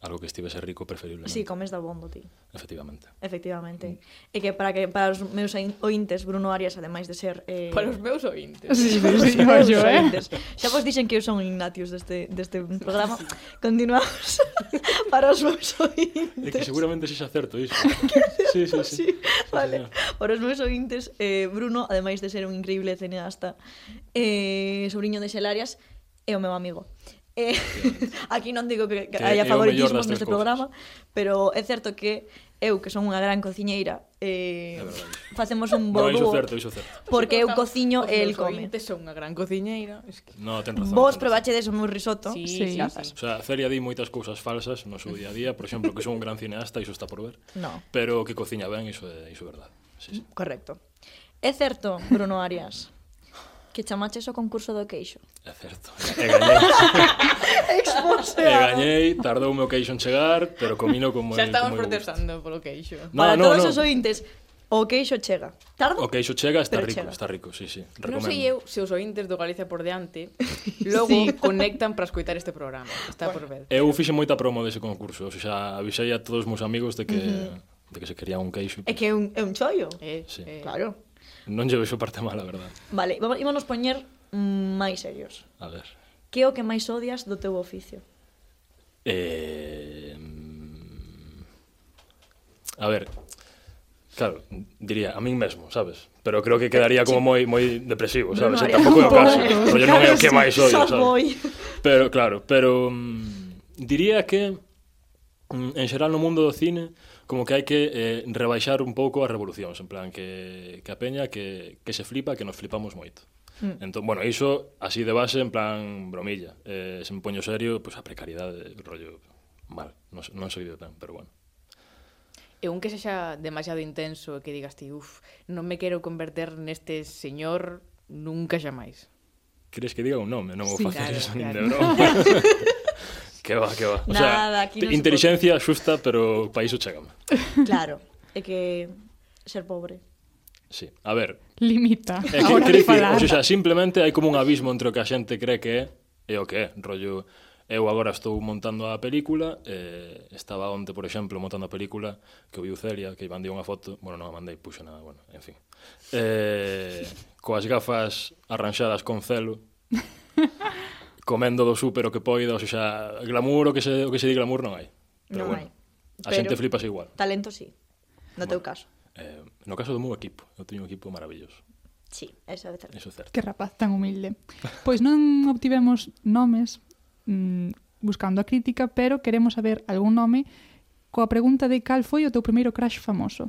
algo que estivese rico preferiblemente. Sí, comes da bombo, ti. Efectivamente. Efectivamente. Mm. E que para que para os meus ointes, Bruno Arias, ademais de ser... Eh... Para os meus ointes. Sí, sí, sí, meus yo, eh? ointes. Xa vos dixen que eu son Ignatius deste, deste programa. Continuamos para os meus ointes. É que seguramente sexa certo iso. sí, sí, sí, sí. Vale. Señor. Para os meus ointes, eh, Bruno, ademais de ser un increíble cineasta, eh, sobrinho de Xelarias, é o meu amigo. Eh, aquí non digo que, que, que haya favoritismos neste programa, pero é certo que eu, que son unha gran cociñeira, eh, facemos un bo no, dúo. certo, iso certo. Porque eu cociño e el come. Te son unha gran cociñeira. Es que... No, ten razón. Vos probachedes o meu risotto. Sí, sí, sí. sí. O sea, Celia di moitas cousas falsas no seu día a día. Por exemplo, que son un gran cineasta, iso está por ver. No. Pero que cociña ben, iso é, iso é verdade. Sí, sí. Correcto. É certo, Bruno Arias, Que chamaches o concurso do queixo. É certo. E gañei. e gañei, tardou o meu queixo en chegar, pero comino como... Xa estamos como protestando polo queixo. No, Para no, todos no. os ointes, O queixo chega. Tardo? O queixo chega, está rico, chega. está rico, sí, sí. Recomendo. Non sei eu se os ointes do Galicia por diante logo sí. conectan para escoitar este programa. Está bueno, por ver. Eu fixe moita promo dese concurso, ou xa avisei a todos os meus amigos de que uh -huh. de que se quería un queixo. É que é un, é un chollo. Eh, sí. eh. Claro. Non lle vexo parte mala, verdad. Vale, ímonos poñer máis serios. A ver. Que é o que máis odias do teu oficio? Eh... A ver, claro, diría a min mesmo, sabes? Pero creo que eh, quedaría como moi moi depresivo, sabes? No, tampouco é o caso. Rollo non é o que máis odio, sabes? Pero claro, pero Mm, diría que mm, en xeral no mundo do cine como que hai que eh, rebaixar un pouco as revolucións, en plan que, que a peña que, que se flipa, que nos flipamos moito. Mm. Entón, bueno, iso así de base en plan bromilla. Eh, se me poño serio, pois pues, a precariedade, rollo mal, non, non sei de tan, pero bueno. E un que sexa demasiado intenso e que digas ti, uff, non me quero converter neste señor nunca xa máis. Crees que diga un nome? Non vou sí, facer claro, eso claro. nin de broma. Que va, que va. O Nada, sea, aquí non inteligencia xusta, pero para iso. Claro, é que ser pobre. Sí, a ver. Limita. É que, que dicir, o sea, simplemente hai como un abismo entre o que a xente cree que é e o que é. Rollo, eu agora estou montando a película, eh, estaba onte, por exemplo, montando a película que viu Celia, que mandei unha foto, bueno, non a mandei, puxo nada, bueno, en fin. Eh, coas gafas arranxadas con celo, comendo do súper o que poida, ou xa, glamour, o que se, o que se di glamour non hai. Pero non bueno, hai. a Pero xente flipas igual. Talento sí, no bueno, teu caso. Eh, no caso do meu equipo, eu teño un equipo maravilloso. Sí, eso é certo. Eso é certo. Que rapaz tan humilde. Pois non obtivemos nomes mmm, buscando a crítica, pero queremos saber algún nome coa pregunta de cal foi o teu primeiro crash famoso.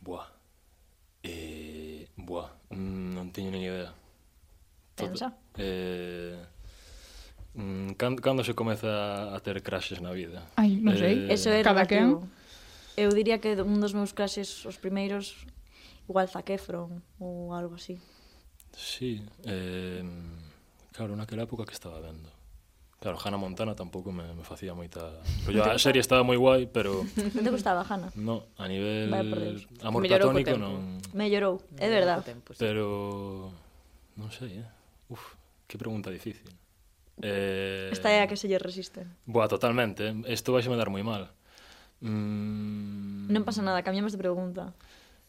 Buah. Eh, buah, mm, non teño nin idea. Pensa. Eh, mm, cando, cando se comeza a ter crashes na vida? Ai, non sei. Eh, Eso era cada relativo. quen. Eu diría que un dos meus crashes, os primeiros, igual Zac Efron ou algo así. Sí, eh, claro, naquela época que estaba vendo. Claro, Hannah Montana tampouco me, me facía moita... Pero a serie estaba moi guai, pero... Non te gustaba, Hannah? No, a nivel vale, amor Mellorou platónico non... Mellorou, é verdad. Pero... Non sei, eh? Uf, Que pregunta difícil. Eh... Esta é a que se lle resiste. Boa, totalmente. Eh. Isto vai me dar moi mal. Mm... Non pasa nada, cambiamos de pregunta.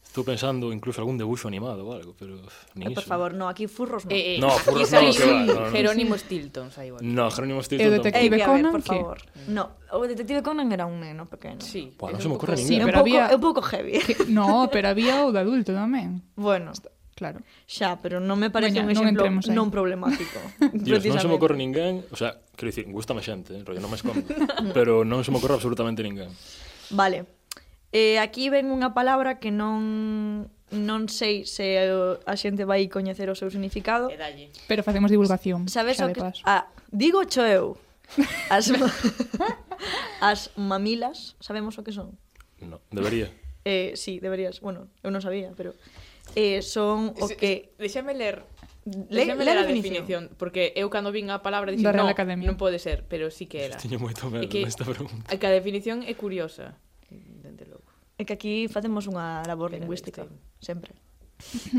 Estou pensando incluso algún debuxo animado ou algo, pero ni eh, Por iso. favor, no, aquí furros no. Eh, eh, no, furros no, que va, no, no. Jerónimo Stilton, sai igual. No, Jerónimo eh, Stilton. El detective eh, Conan, ver, por que? favor. No, o detective Conan era un neno pequeno. Sí. Pua, non se me ocorre ningún. Sí, pero había... É un pouco heavy. No, pero había o de adulto tamén. Bueno. Claro. Xa, pero non me parece Veña, un exemplo non, non problemático. Dios, non se me ocorre ninguén, o sea, quero dicir, gusta má xente, eh, rollo, non me escondo, pero non se me ocorre absolutamente ninguén. Vale. Eh, aquí ven unha palabra que non non sei se a xente vai coñecer o seu significado. E dalle. Pero facemos divulgación. Sabes o que paso. ah, digo cho eu. As as mamilas, sabemos o que son? No, debería. Eh, sí, deberías. Bueno, eu non sabía, pero eh, son o que... Deixame ler Le, le a definición. definición, porque eu cando vin a palabra dixen, no, Academia. non pode ser, pero sí que era. Tiño moito medo que, nesta pregunta. Que a definición é curiosa, Dende logo. É que aquí facemos unha labor pero lingüística, este. sempre.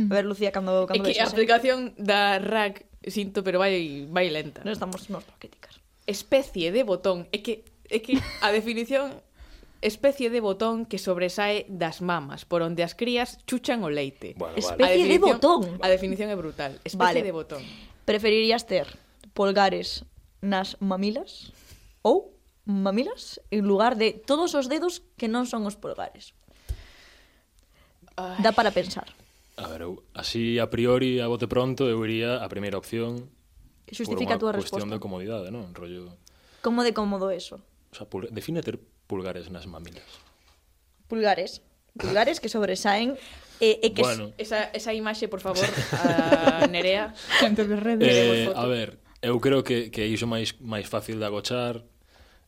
A ver, Lucía, cando... cando é que a aplicación da RAC, sinto, pero vai, vai lenta. Non estamos nos paquéticas. Especie de botón, é que, é que a definición especie de botón que sobresae das mamas, por onde as crías chuchan o leite. Bueno, vale. Especie de botón. A definición é brutal. Especie vale. de botón. Preferirías ter polgares nas mamilas ou mamilas en lugar de todos os dedos que non son os polgares. Ai. Dá para pensar. A ver, eu, así a priori, a bote pronto, eu iría a primeira opción Justifica por unha cuestión resposta. de comodidade, non? Rollo... Como de cómodo eso? O sea, por... define ter pulgares nas mamilas. Pulgares. Pulgares que sobresaen E, e que bueno. esa, esa imaxe, por favor, a Nerea. xente de redes. Eh, a ver, eu creo que, que iso máis, máis fácil de agochar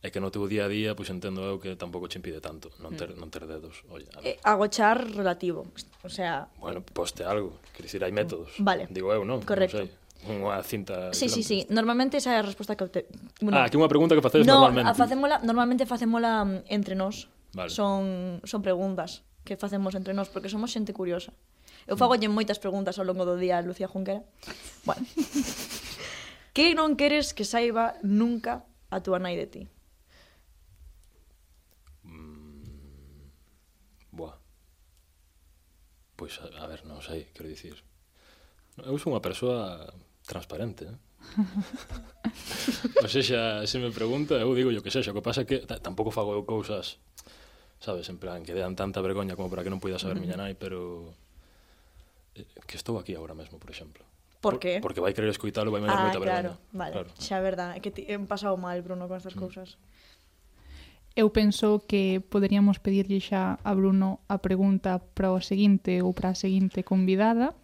é que no teu día a día, pois entendo eu que tampouco che impide tanto non ter, mm. non ter dedos. Oye, a ver. Eh, agochar relativo, o sea... Bueno, poste algo, quer dicir, hai métodos. Vale. Digo eu, non? Correcto. Non sei unha cinta... Sí, sí, sí. Normalmente esa é a resposta que... Te... Bueno, ah, que unha pregunta que facedes no, normalmente. No, facémola, normalmente facémola mm, entre nós. Vale. Son, son preguntas que facemos entre nós, porque somos xente curiosa. Eu mm. fagolle moitas preguntas ao longo do día a Lucía Junquera. Bueno. que non queres que saiba nunca a túa nai de ti? Mm, buah. Pois, a, a ver, non sei, quero dicir. Eu sou unha persoa transparente, ¿eh? o sexa, se me pregunta, eu digo yo que sexa, o que pasa é que tampouco fago eu cousas, sabes, en plan, que dean tanta vergoña como para que non poida saber miña nai, pero eh, que estou aquí agora mesmo, por exemplo. Por que? Porque vai querer escoitalo, vai me dar ah, moita claro, vergoña. Vale, claro. xa é verdad, é que ti, hem pasado mal, Bruno, con estas mm. cousas. Eu penso que poderíamos pedirlle xa a Bruno a pregunta para o seguinte ou para a seguinte convidada.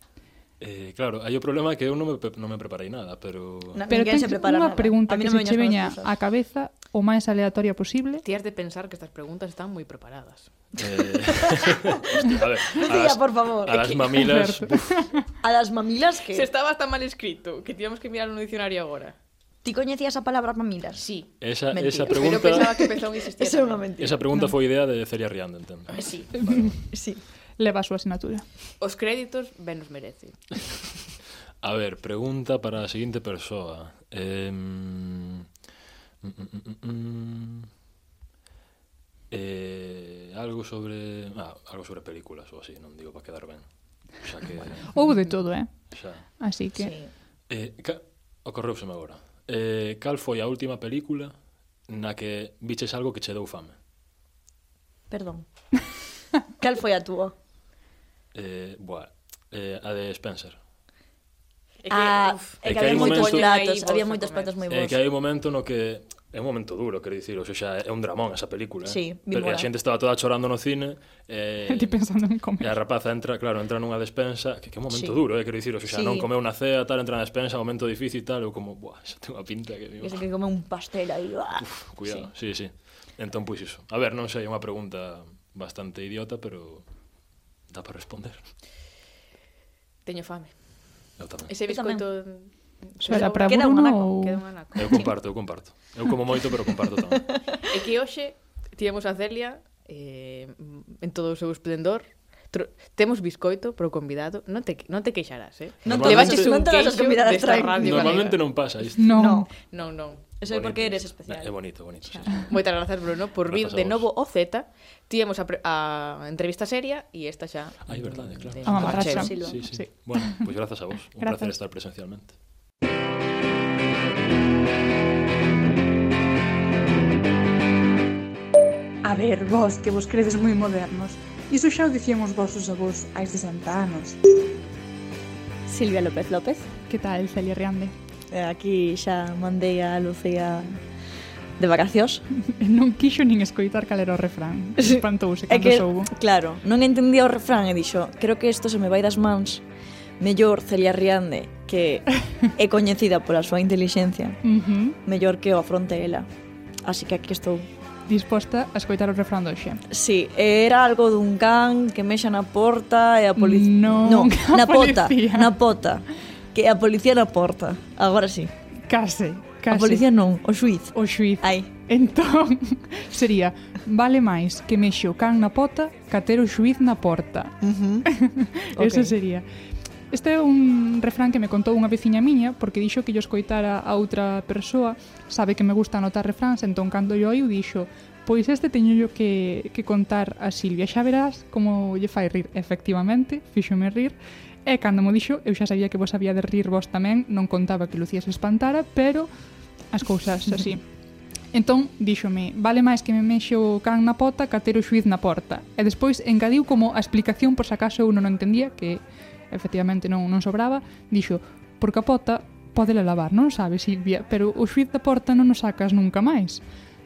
Eh, claro, hai o problema que eu non me, non me preparei nada, pero... Na, pero ten se prepara unha nada. pregunta que no se che veña a cabeza o máis aleatoria posible. Tías de pensar que estas preguntas están moi preparadas. Eh... Hostia, a ver, a las, Tía, por favor. A las mamilas... a las mamilas que... Se estaba tan mal escrito que tíamos que mirar un dicionario agora. Ti coñecías a palabra mamilas? Sí. Esa, mentira. esa pregunta... Pero pensaba que pensaba que existía. Esa é unha mentira. Esa pregunta no. foi idea de Celia Rianda, entendo. Ah, sí. Vale. sí leva a súa asignatura. Os créditos ben os merece. a ver, pregunta para a seguinte persoa. Eh, mm, mm, mm, eh, algo sobre... Ah, algo sobre películas ou así, non digo para quedar ben. Xa que... Ou de todo, eh? Xa. Así que... Sí. Eh, ca... Ocorreuseme agora. Eh, cal foi a última película na que viches algo que che deu fame? Perdón. cal foi a túa? Eh, boa, eh, a de Spencer. É que, ah, uf, é que, que había moitos platos, había moitos platos moi eh, bons. É que hai un momento no que é un momento duro, quero dicir, o xa é un dramón esa película, eh. sí, eh? Pero a xente estaba toda chorando no cine, eh, ti pensando en comer. E a rapaza entra, claro, entra nunha despensa, que que é un momento sí. duro, eh, quero dicir, o xa sí. non comeu unha cea, tal, entra na despensa, momento difícil tal, eu como, buah, xa ten unha pinta que digo. que come un pastel aí. Uf, cuidado, sí, sí. sí. Entón pois iso. A ver, non sei, é unha pregunta bastante idiota, pero dá para responder. Teño fame. Eu tamén. Ese biscoito... Espera, para queda un anaco, ou... queda un anaco. Eu comparto, eu comparto. Eu como moito, pero comparto tamén. E que hoxe tivemos a Celia eh, en todo o seu esplendor, Tro temos biscoito pro convidado, non te non te queixarás, eh? Non te levaches un non queixo desta radio Normalmente galega. non pasa isto. Non, non. non. Eso é porque eres especial. É bonito, bonito. Sí, sí. Moitas grazas, Bruno, por vir de novo o Z. Tíamos a, a entrevista seria e esta xa... Ai, verdade, claro. De... Ah, a sí, sí. sí. Bueno, pois pues grazas a vos. Un gracias. placer estar presencialmente. A ver, vos, que vos credes moi modernos. Iso xa o dicían os vosos avós hai 60 anos. Silvia López López. Que tal, Celia Riande? Eh, aquí xa mandei a Lucía de vacacións. Non quixo nin escoitar cal era o refrán. Espantouse cando que, soubo. Claro, non entendía o refrán e dixo, creo que isto se me vai das mans. Mellor Celia Riande, que é coñecida pola súa inteligencia, uh -huh. mellor que o afronte ela. Así que aquí estou disposta a escoitar o refrán do xe. Sí, era algo dun can que mexa na porta e a policía... Non, no, na pota, policía. na pota que a policía na porta. Agora sí. Case, case. A policía non, o xuiz. O xuiz. Ai. Entón, sería, vale máis que mexe o can na pota que ter o xuiz na porta. Uh -huh. Eso okay. sería. Este é un refrán que me contou unha veciña miña porque dixo que yo escoitara a outra persoa sabe que me gusta anotar refráns entón cando yo oiu dixo Pois este teño yo que, que contar a Silvia Xa verás como lle fai rir Efectivamente, fíxome rir E cando mo dixo, eu xa sabía que vos había de rir vos tamén, non contaba que Lucía se espantara, pero as cousas así. Entón, díxome, vale máis que me mexo o can na pota ca ter o xuiz na porta. E despois engadiu como a explicación, por se acaso eu non o entendía, que efectivamente non, non sobraba, dixo, porque a pota podela lavar, non sabe, Silvia, pero o xuiz da porta non o sacas nunca máis.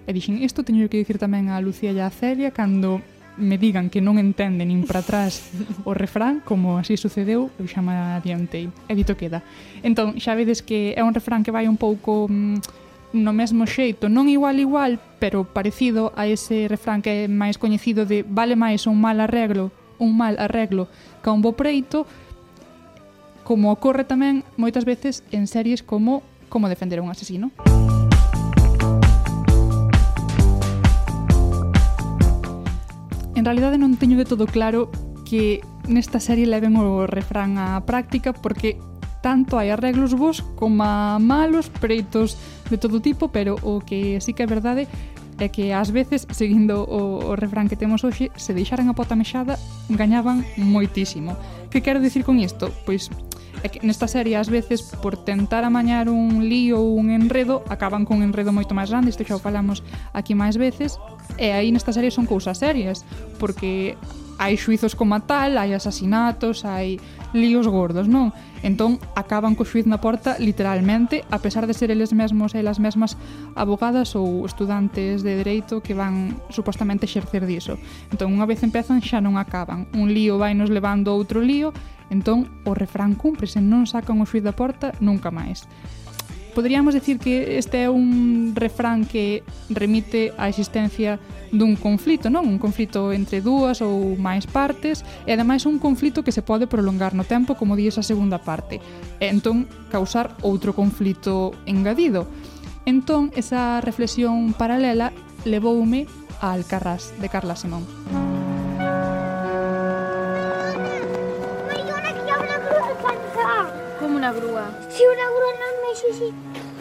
E dixen, isto teño que dicir tamén a Lucía e a Celia cando me digan que non entende nin para atrás o refrán, como así sucedeu, eu xa me adiantei. E dito queda. Entón, xa vedes que é un refrán que vai un pouco mm, no mesmo xeito, non igual igual, pero parecido a ese refrán que é máis coñecido de vale máis un mal arreglo, un mal arreglo ca un bo preito, como ocorre tamén moitas veces en series como Como defender a un asesino. Música realidade non teño de todo claro que nesta serie leven o refrán á práctica porque tanto hai arreglos vos como malos preitos de todo tipo, pero o que sí que é verdade é que ás veces, seguindo o, o refrán que temos hoxe, se deixaran a pota mexada, gañaban moitísimo. Que quero dicir con isto? Pois é que nesta serie ás veces por tentar amañar un lío ou un enredo acaban con un enredo moito máis grande, isto xa o falamos aquí máis veces, E aí nesta serie son cousas serias, porque hai xuizos como tal, hai asasinatos, hai líos gordos, non? Entón, acaban co xuiz na porta literalmente, a pesar de ser eles mesmos e elas mesmas abogadas ou estudantes de dereito que van supostamente exercer diso. Entón, unha vez empezan, xa non acaban. Un lío vai nos levando a outro lío, entón o refrán cúmprese, non sacan o xuiz da porta nunca máis. Poderíamos decir que este é un refrán que remite á existencia dun conflito, non? Un conflito entre dúas ou máis partes e ademais un conflito que se pode prolongar no tempo, como di esa segunda parte, e entón causar outro conflito engadido. Entón, esa reflexión paralela levoume a Alcarrás de Carla Simón. Música Sì, un non me sì.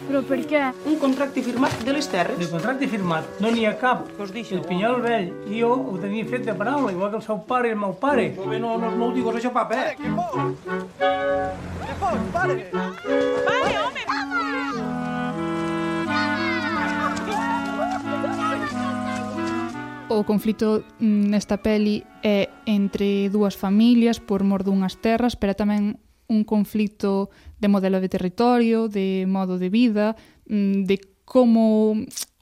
Però perché? Un contracte firmat de les terres. De contracte firmat no n'hi ha cap. Us deixo. El Pinyol Vell i jo ho tenia fet de paraula, igual que el seu pare i el meu pare. No, no, no, no ho digues això, papa. eh? que fos? Que fos, pare? Pare, home! O conflito nesta peli é entre dúas familias por mor dunhas terras, pero tamén un conflito de modelo de territorio, de modo de vida, mm, de como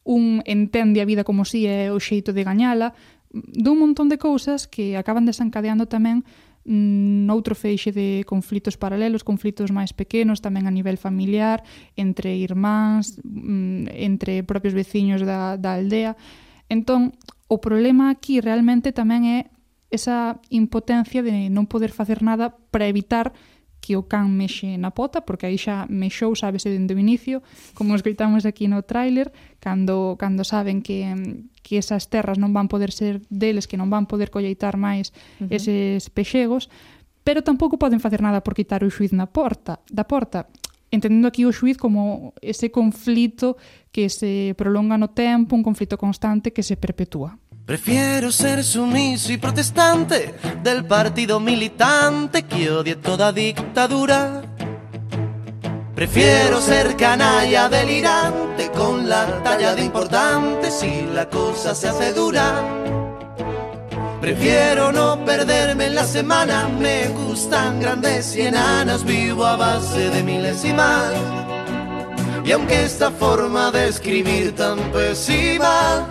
un entende a vida como si é o xeito de gañala, dun montón de cousas que acaban desencadeando tamén mm, noutro feixe de conflitos paralelos, conflitos máis pequenos, tamén a nivel familiar, entre irmáns, mm, entre propios veciños da, da aldea. Entón, o problema aquí realmente tamén é esa impotencia de non poder facer nada para evitar que o can mexe na pota, porque aí xa mexou, sábese dende o inicio, como escoitamos aquí no tráiler, cando, cando saben que, que esas terras non van poder ser deles, que non van poder colleitar máis uh -huh. eses pexegos, pero tampouco poden facer nada por quitar o xuiz na porta, da porta entendendo aquí o xuiz como ese conflito que se prolonga no tempo, un conflito constante que se perpetúa. Prefiero ser sumiso y protestante del partido militante que odie toda dictadura. Prefiero ser canalla delirante con la talla de importante si la cosa se hace dura. Prefiero no perderme en la semana, me gustan grandes y enanas, vivo a base de milésimas. Y aunque esta forma de escribir tan pésima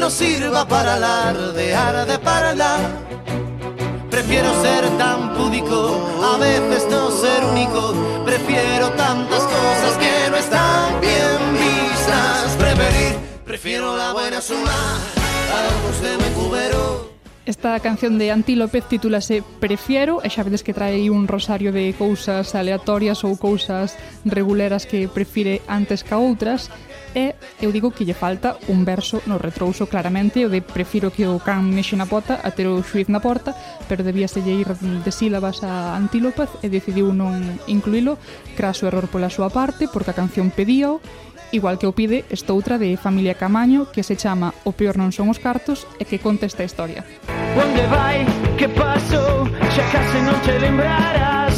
no sirva para alardear de parla, prefiero ser tan púdico, a veces no ser único, prefiero tantas cosas que no están bien vistas, preferir, prefiero la buena suma, a de me cubero. Esta canción de Anti López titúlase Prefiero. E xa vedes que trae un rosario de cousas aleatorias ou cousas reguleras que prefire antes ca outras e eu digo que lle falta un verso no retrouso claramente, o de prefiro que o can mexe na pota a ter o xuiz na porta, pero debíase lle ir de sílabas a Antílopaz e decidiu non incluílo, craso error pola súa parte, porque a canción pedíao, igual que o pide estoutra de Familia Camaño que se chama O peor non son os cartos e que conta esta historia. Onde vai? Que pasou? Xa case non te lembrarás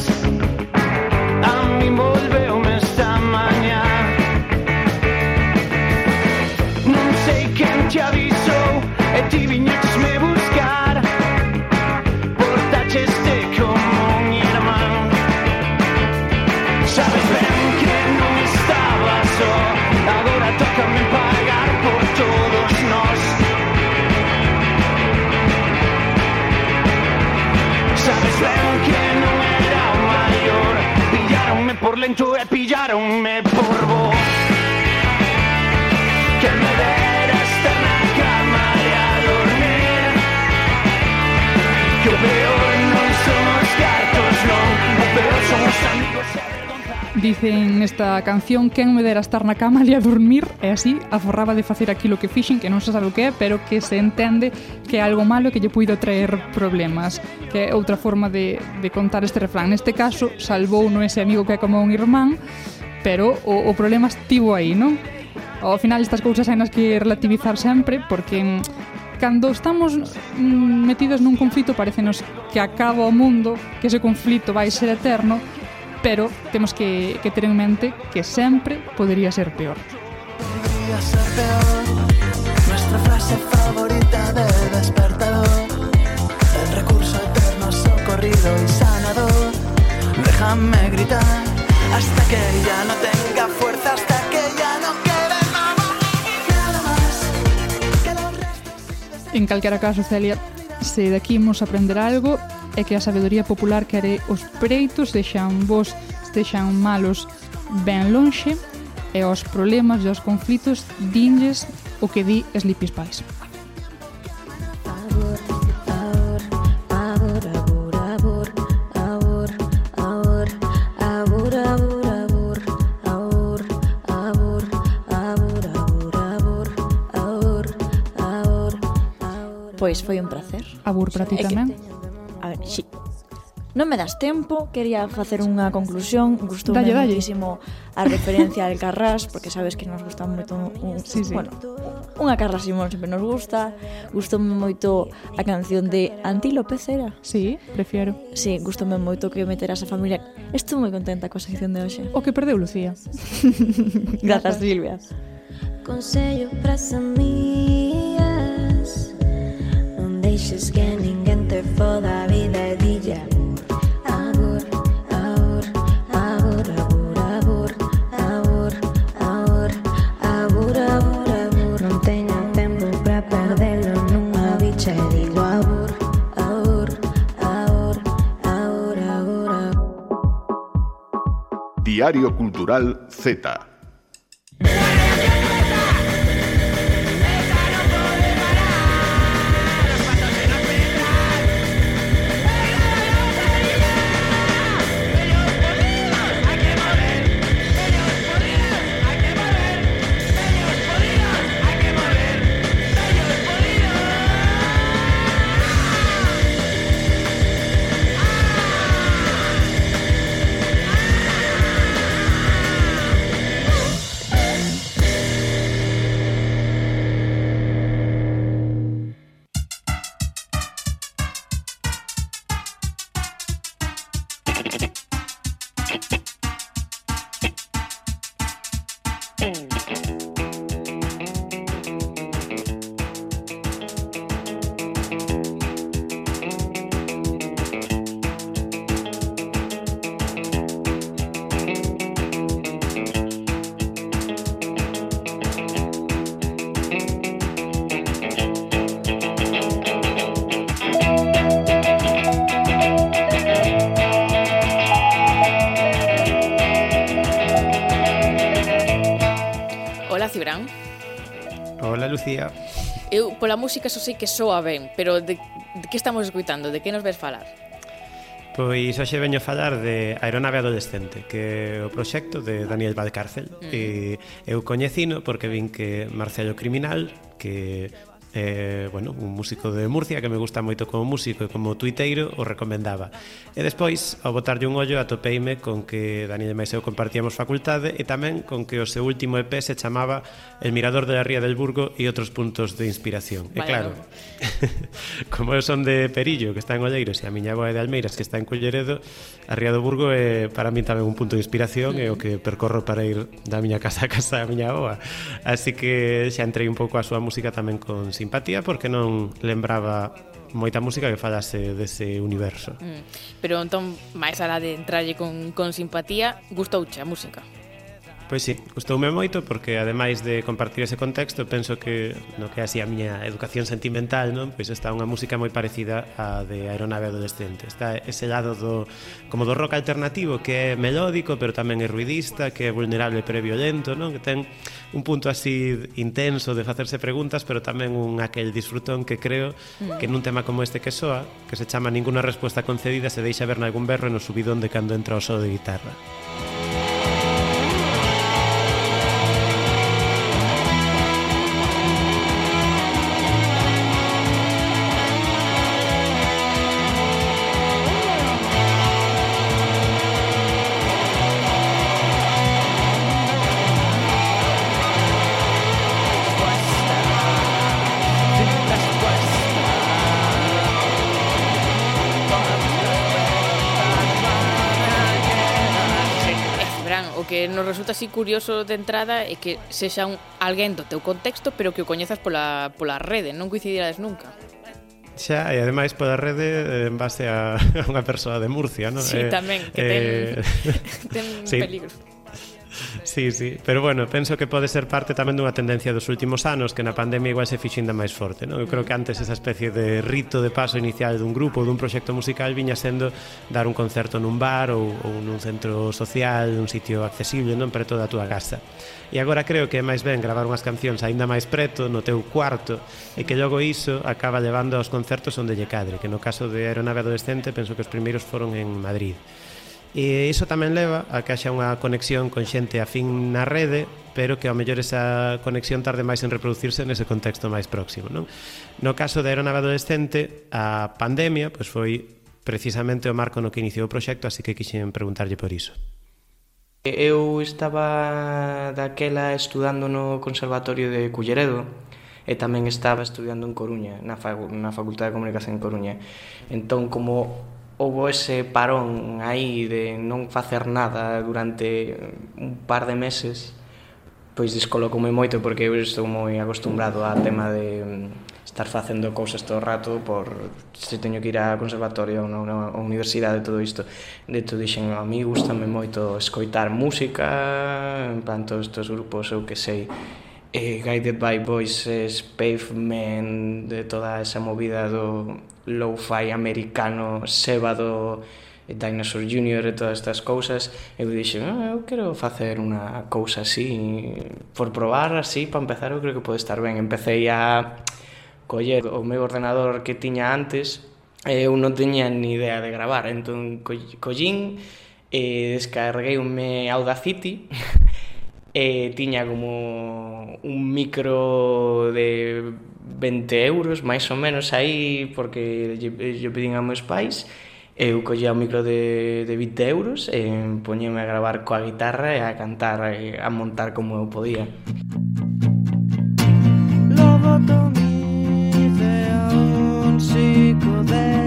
A mi volveu te avisou E ti viñetes me buscar. Portacheste como un irmán Sabes ben que non estaba só Agora tócame pagar por todos nós Sabes ben que non era o maior Pillaronme por lento e pillaronme por vos Dicen esta canción Quen me dera estar na cama ali a dormir E así aforraba de facer aquilo que fixen Que non se sabe o que é, pero que se entende Que é algo malo e que lle puido traer problemas Que é outra forma de, de contar este refrán Neste caso, salvou non ese amigo que é como un irmán Pero o, o problema estivo aí, non? Ao final estas cousas hai nas que relativizar sempre Porque cando estamos mm, metidos nun conflito Parecenos que acaba o mundo Que ese conflito vai ser eterno pero temos que, que ter en mente que sempre podría ser peor. Podría ser peor. Nuestra frase favorita de despertador. El recurso eterno socorrido y sanador. Déjame gritar hasta que ya no tenga fuerza, hasta que ya no quede nada, más. En calquera caso, Celia, se daqui imos aprender algo é que a sabedoría popular quere os preitos deixan vos, deixan malos ben lonxe e os problemas e os conflitos dinlles o que di Sleepy Spice. Pois foi un placer. Abur para ti tamén. Si. Non me das tempo, quería facer unha conclusión, gustoume dalle, dalle. muchísimo a referencia del Carrás, porque sabes que nos gusta moito un, sí, sí. bueno, unha Carrás Simón sempre nos gusta, gustoume moito a canción de Antílope Cera. Sí, prefiero. Sí, gustoume moito que meteras a familia. Estou moi contenta coa sección de hoxe. O que perdeu Lucía. Grazas, Silvia. Consello para amigas Non deixes que ninguén te foda Diario Cultural Z. música só sei que soa ben, pero de, de que estamos escuitando? De que nos ves falar? Pois hoxe veño a falar de Aeronave Adolescente, que é o proxecto de Daniel Valcárcel. Mm. E eu coñecino porque vin que Marcelo Criminal, que eh, bueno, un músico de Murcia que me gusta moito como músico e como tuiteiro o recomendaba. E despois, ao botarlle un ollo, atopeime con que Dani de Maiseu compartíamos facultade e tamén con que o seu último EP se chamaba El mirador de la ría del Burgo e outros puntos de inspiración. Vale, e claro, no. como eu son de Perillo, que está en Olleiros, e a miña boa de Almeiras, que está en Culleredo, a ría do Burgo é para mí tamén un punto de inspiración e o que percorro para ir da miña casa a casa da miña boa. Así que xa entrei un pouco a súa música tamén con simpatía porque non lembraba moita música que falase dese universo. Mm. Pero entón, máis alá de entralle con, con simpatía, gustouche a música. Pois sí, gustoume moito porque ademais de compartir ese contexto penso que no que así a miña educación sentimental non? Pois está unha música moi parecida á de Aeronave Adolescente está ese lado do, como do rock alternativo que é melódico pero tamén é ruidista que é vulnerable pero é violento non? que ten un punto así intenso de facerse preguntas pero tamén un aquel disfrutón que creo mm. que nun tema como este que soa que se chama Ninguna Respuesta Concedida se deixa ver nalgún berro no subidón de cando entra o solo de guitarra así curioso de entrada é que sexa un, alguén do teu contexto, pero que o coñezas pola, pola rede, non coincidirades nunca. Xa, e ademais pola rede en base a, a unha persoa de Murcia, non? Sí, eh, tamén, que ten, eh... ten sí. peligro. Sí, sí, pero bueno, penso que pode ser parte tamén dunha tendencia dos últimos anos que na pandemia igual se fixinda máis forte, non? Eu creo que antes esa especie de rito de paso inicial dun grupo ou dun proxecto musical viña sendo dar un concerto nun bar ou, ou nun centro social, un sitio accesible, non? preto toda a túa casa. E agora creo que é máis ben gravar unhas cancións aínda máis preto, no teu cuarto, e que logo iso acaba levando aos concertos onde lle cadre, que no caso de Aeronave Adolescente penso que os primeiros foron en Madrid. E iso tamén leva a que haxa unha conexión con xente afín na rede, pero que ao mellor esa conexión tarde máis en reproducirse nese contexto máis próximo. Non? No caso da aeronave adolescente, a pandemia pois foi precisamente o marco no que iniciou o proxecto, así que quixen preguntarlle por iso. Eu estaba daquela estudando no Conservatorio de Culleredo, e tamén estaba estudiando en Coruña, na, facu na Facultade de Comunicación en Coruña. Entón, como houve ese parón aí de non facer nada durante un par de meses pois descolocoume moito porque eu estou moi acostumbrado a tema de mm, estar facendo cousas todo o rato por se teño que ir a conservatorio ou na universidade todo isto. De todo dixen a mí gustame moito escoitar música en plan todos estes grupos eu que sei eh, Guided by Voices, Pavement, de toda esa movida do lo-fi americano, Sébado, eh, Dinosaur Junior e todas estas cousas eu dixen, ah, eu quero facer unha cousa así por probar así, para empezar eu creo que pode estar ben empecé a coller o meu ordenador que tiña antes eu non teña ni idea de gravar. Entón collín eh, e descarguei un Audacity e tiña como un micro de 20 euros, máis ou menos aí, porque yo pedín a meus pais, eu collía o micro de, de 20 euros e poñeme a gravar coa guitarra e a cantar, e a montar como eu podía. Lobotomía, un psicodélico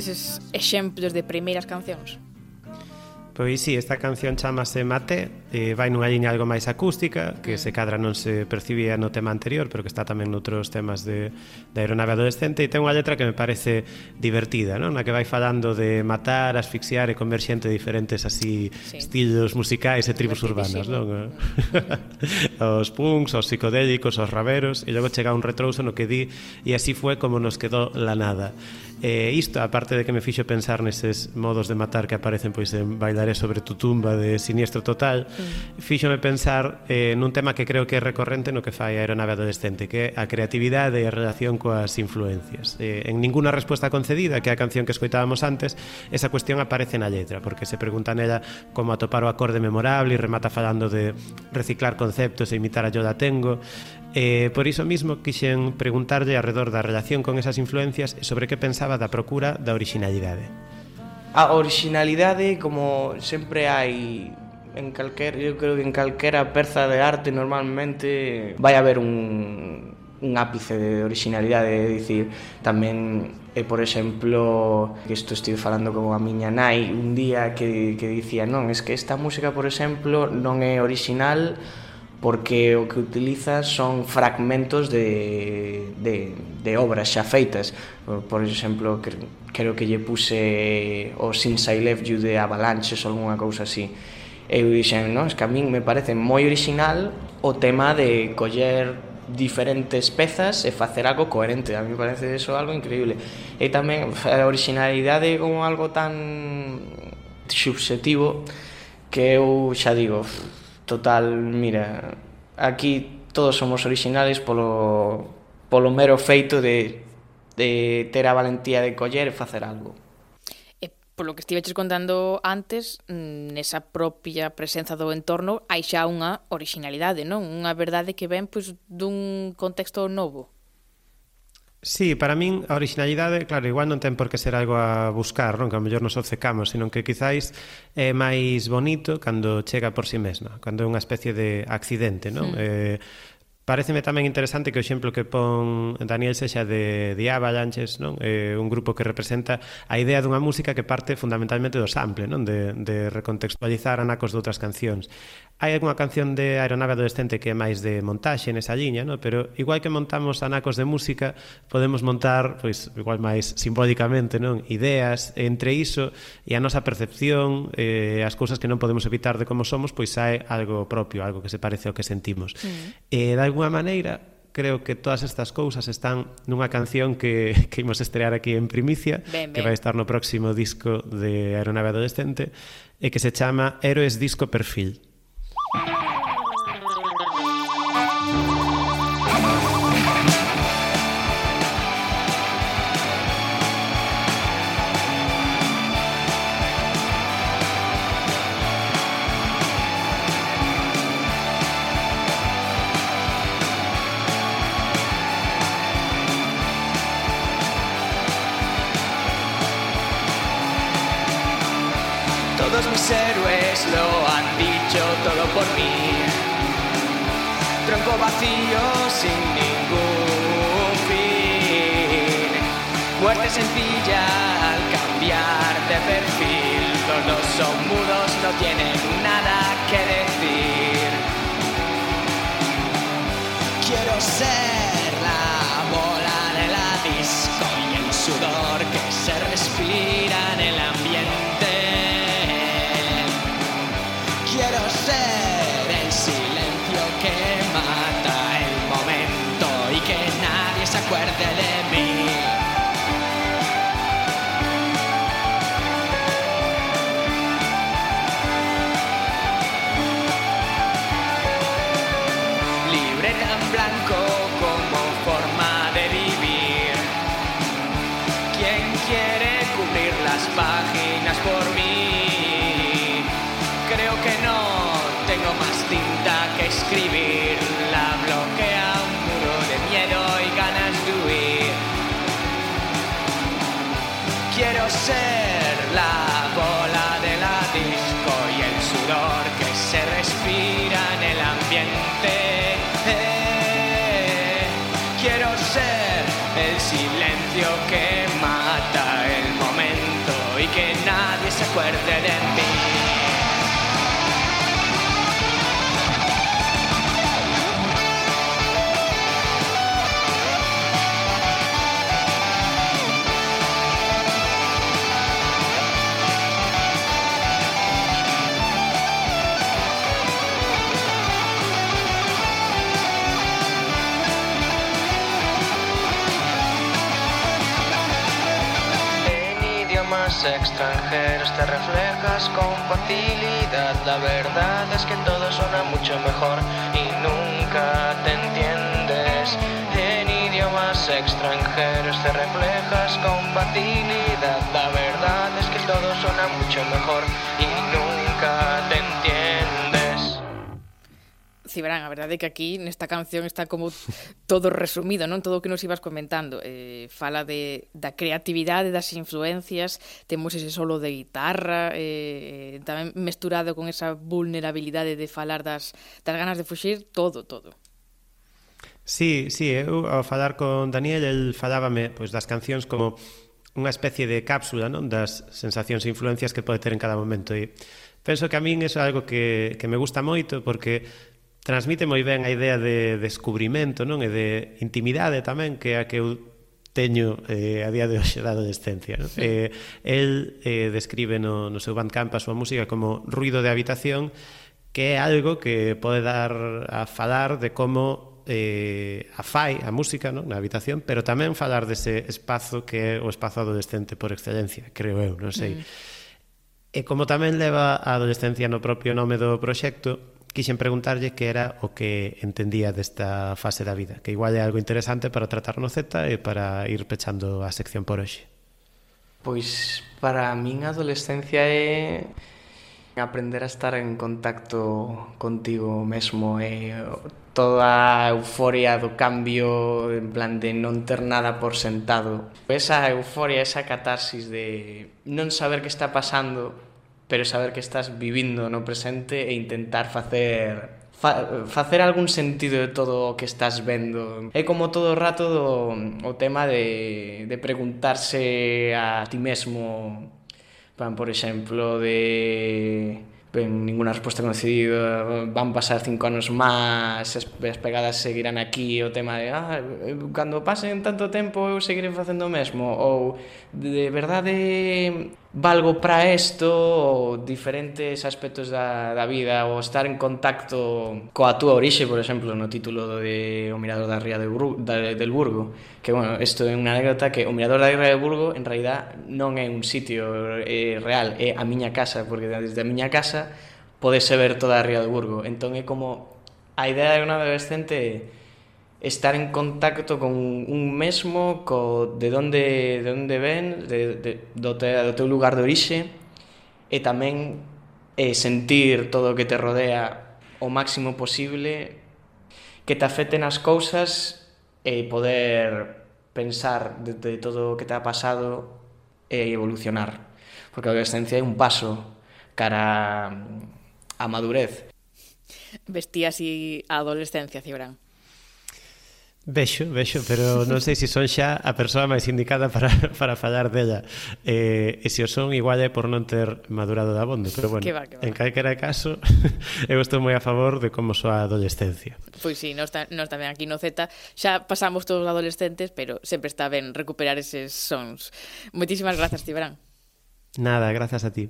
deses exemplos de primeiras cancións? Pois sí, esta canción chamase Mate, eh, vai nunha liña algo máis acústica, que se cadra non se percibía no tema anterior, pero que está tamén noutros temas de, de aeronave adolescente, e ten unha letra que me parece divertida, non? na que vai falando de matar, asfixiar e comer xente diferentes así sí. estilos musicais e tribus urbanas, non? os punks, os psicodélicos, os raveros, e logo chega un retrouso no que di e así foi como nos quedou la nada. E isto, aparte de que me fixo pensar nestes modos de matar que aparecen pois en Bailaré sobre tu tumba de Siniestro Total, mm. fíxome pensar eh, nun tema que creo que é recorrente no que fai a aeronave adolescente, que é a creatividade e a relación coas influencias. Eh, en ninguna resposta concedida, que é a canción que escoitábamos antes, esa cuestión aparece na letra, porque se pregunta nela como atopar o acorde memorable e remata falando de reciclar conceptos e imitar a Yoda Tengo. Eh, por iso mismo quixen preguntarlle alrededor da relación con esas influencias e sobre que pensaba da procura da originalidade. A originalidade, como sempre hai en calquer, eu creo que en calquera perza de arte normalmente vai haber un, un ápice de originalidade, é dicir, tamén E, por exemplo, que isto estive falando con a miña nai un día que, que dicía non, es que esta música, por exemplo, non é original porque o que utiliza son fragmentos de, de, de obras xa feitas. Por exemplo, creo que lle puse o Since I Left You de Avalanches ou algunha cousa así. E eu dixen, non, es que a min me parece moi original o tema de coller diferentes pezas e facer algo coherente. A mí me parece eso algo increíble. E tamén a originalidade como algo tan subjetivo que eu xa digo, Total, mira, aquí todos somos originales polo, polo mero feito de, de ter a valentía de coller e facer algo polo que estiveches contando antes, mm, nesa propia presenza do entorno hai xa unha originalidade, non? Unha verdade que ven pois dun contexto novo. Sí, para min a originalidade, claro, igual non ten por que ser algo a buscar, non? Que a mellor nos obcecamos, senón que quizáis é máis bonito cando chega por si sí mesma, cando é unha especie de accidente, non? Mm. Eh, Pareceme tamén interesante que o exemplo que pon Daniel sexa de, de Avalanches, non? Eh, un grupo que representa a idea dunha música que parte fundamentalmente do sample, non? De, de recontextualizar anacos de outras cancións. Hai algunha canción de Aeronave Adolescente que é máis de montaxe nesa liña, no? pero igual que montamos anacos de música, podemos montar, pois, igual máis simbólicamente, non ideas entre iso e a nosa percepción, eh, as cousas que non podemos evitar de como somos, pois hai algo propio, algo que se parece ao que sentimos. Mm. Eh, de alguna maneira, creo que todas estas cousas están nunha canción que, que imos estrear aquí en primicia, ben, ben. que vai estar no próximo disco de Aeronave Adolescente, e que se chama Héroes Disco Perfil. Lo han dicho todo por mí. Tronco vacío sin ningún fin. Muerte sencilla de perfil. Los dos son mudos, no tienen nada que decir. Quiero ser acuerde de mí. en blanco como forma de vivir. ¿Quién quiere cubrir las páginas por mí? Creo que no tengo más tinta que escribir. squared of their me. Extranjeros te reflejas con facilidad. La verdad es que todo suena mucho mejor y nunca te entiendes. En idiomas extranjeros te reflejas con facilidad. La verdad es que todo suena mucho mejor y nunca te. Ciberán, a verdade é que aquí nesta canción está como todo resumido, non todo o que nos ibas comentando. Eh, fala de da creatividade, das influencias, temos ese solo de guitarra, eh, eh, tamén mesturado con esa vulnerabilidade de falar das, das ganas de fuxir, todo, todo. Sí, sí, eu ao falar con Daniel, el falábame pois, das cancións como unha especie de cápsula non das sensacións e influencias que pode ter en cada momento. E penso que a min é algo que, que me gusta moito porque transmite moi ben a idea de descubrimento, non? E de intimidade tamén, que é a que eu teño eh, a día de hoxe da adolescencia. Non? Eh, el eh, describe no, no seu bandcamp a súa música como ruido de habitación, que é algo que pode dar a falar de como eh, a fai a música non? na habitación, pero tamén falar dese espazo que é o espazo adolescente por excelencia, creo eu, non sei. Mm. E como tamén leva a adolescencia no propio nome do proxecto, quixen preguntarlle que era o que entendía desta fase da vida, que igual é algo interesante para tratar no Z e para ir pechando a sección por hoxe. Pois para min a adolescencia é aprender a estar en contacto contigo mesmo e toda a euforia do cambio en plan de non ter nada por sentado. Esa euforia, esa catarsis de non saber que está pasando pero saber que estás vivindo no presente e intentar facer fa, facer algún sentido de todo o que estás vendo. É como todo o rato do, o tema de, de preguntarse a ti mesmo, pan, por exemplo, de ben, ninguna resposta concedida, van pasar cinco anos máis, as pegadas seguirán aquí, o tema de, ah, cando pasen tanto tempo eu seguiré facendo o mesmo, ou de verdade valgo para isto ou diferentes aspectos da, da vida ou estar en contacto coa túa orixe, por exemplo, no título de O Mirador da Ría de Bur da, del Burgo que, bueno, isto é unha anécdota que o Mirador da Ría de Burgo en realidad non é un sitio eh, real é a miña casa, porque desde a miña casa podese ver toda a Ría de Burgo. Entón é como a idea de un adolescente é estar en contacto con un mesmo, co, de onde, de onde ven, de, de, do, te, do teu lugar de orixe, e tamén eh, sentir todo o que te rodea o máximo posible, que te afecten as cousas e poder pensar de, de todo o que te ha pasado e evolucionar. Porque a adolescencia é un paso cara a madurez. Vestías así a adolescencia, Cibrán. Vexo, vexo, pero non sei se son xa a persoa máis indicada para, para falar dela. Eh, e se o son, igual é por non ter madurado da bondo. Pero bueno, que va, que va. en calquera caso, eu estou moi a favor de como soa a adolescencia. Pois sí, nós, ta, nós tamén aquí no Z xa pasamos todos os adolescentes, pero sempre está ben recuperar eses sons. Moitísimas grazas, Tiberán. Nada, grazas a ti.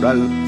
Cultural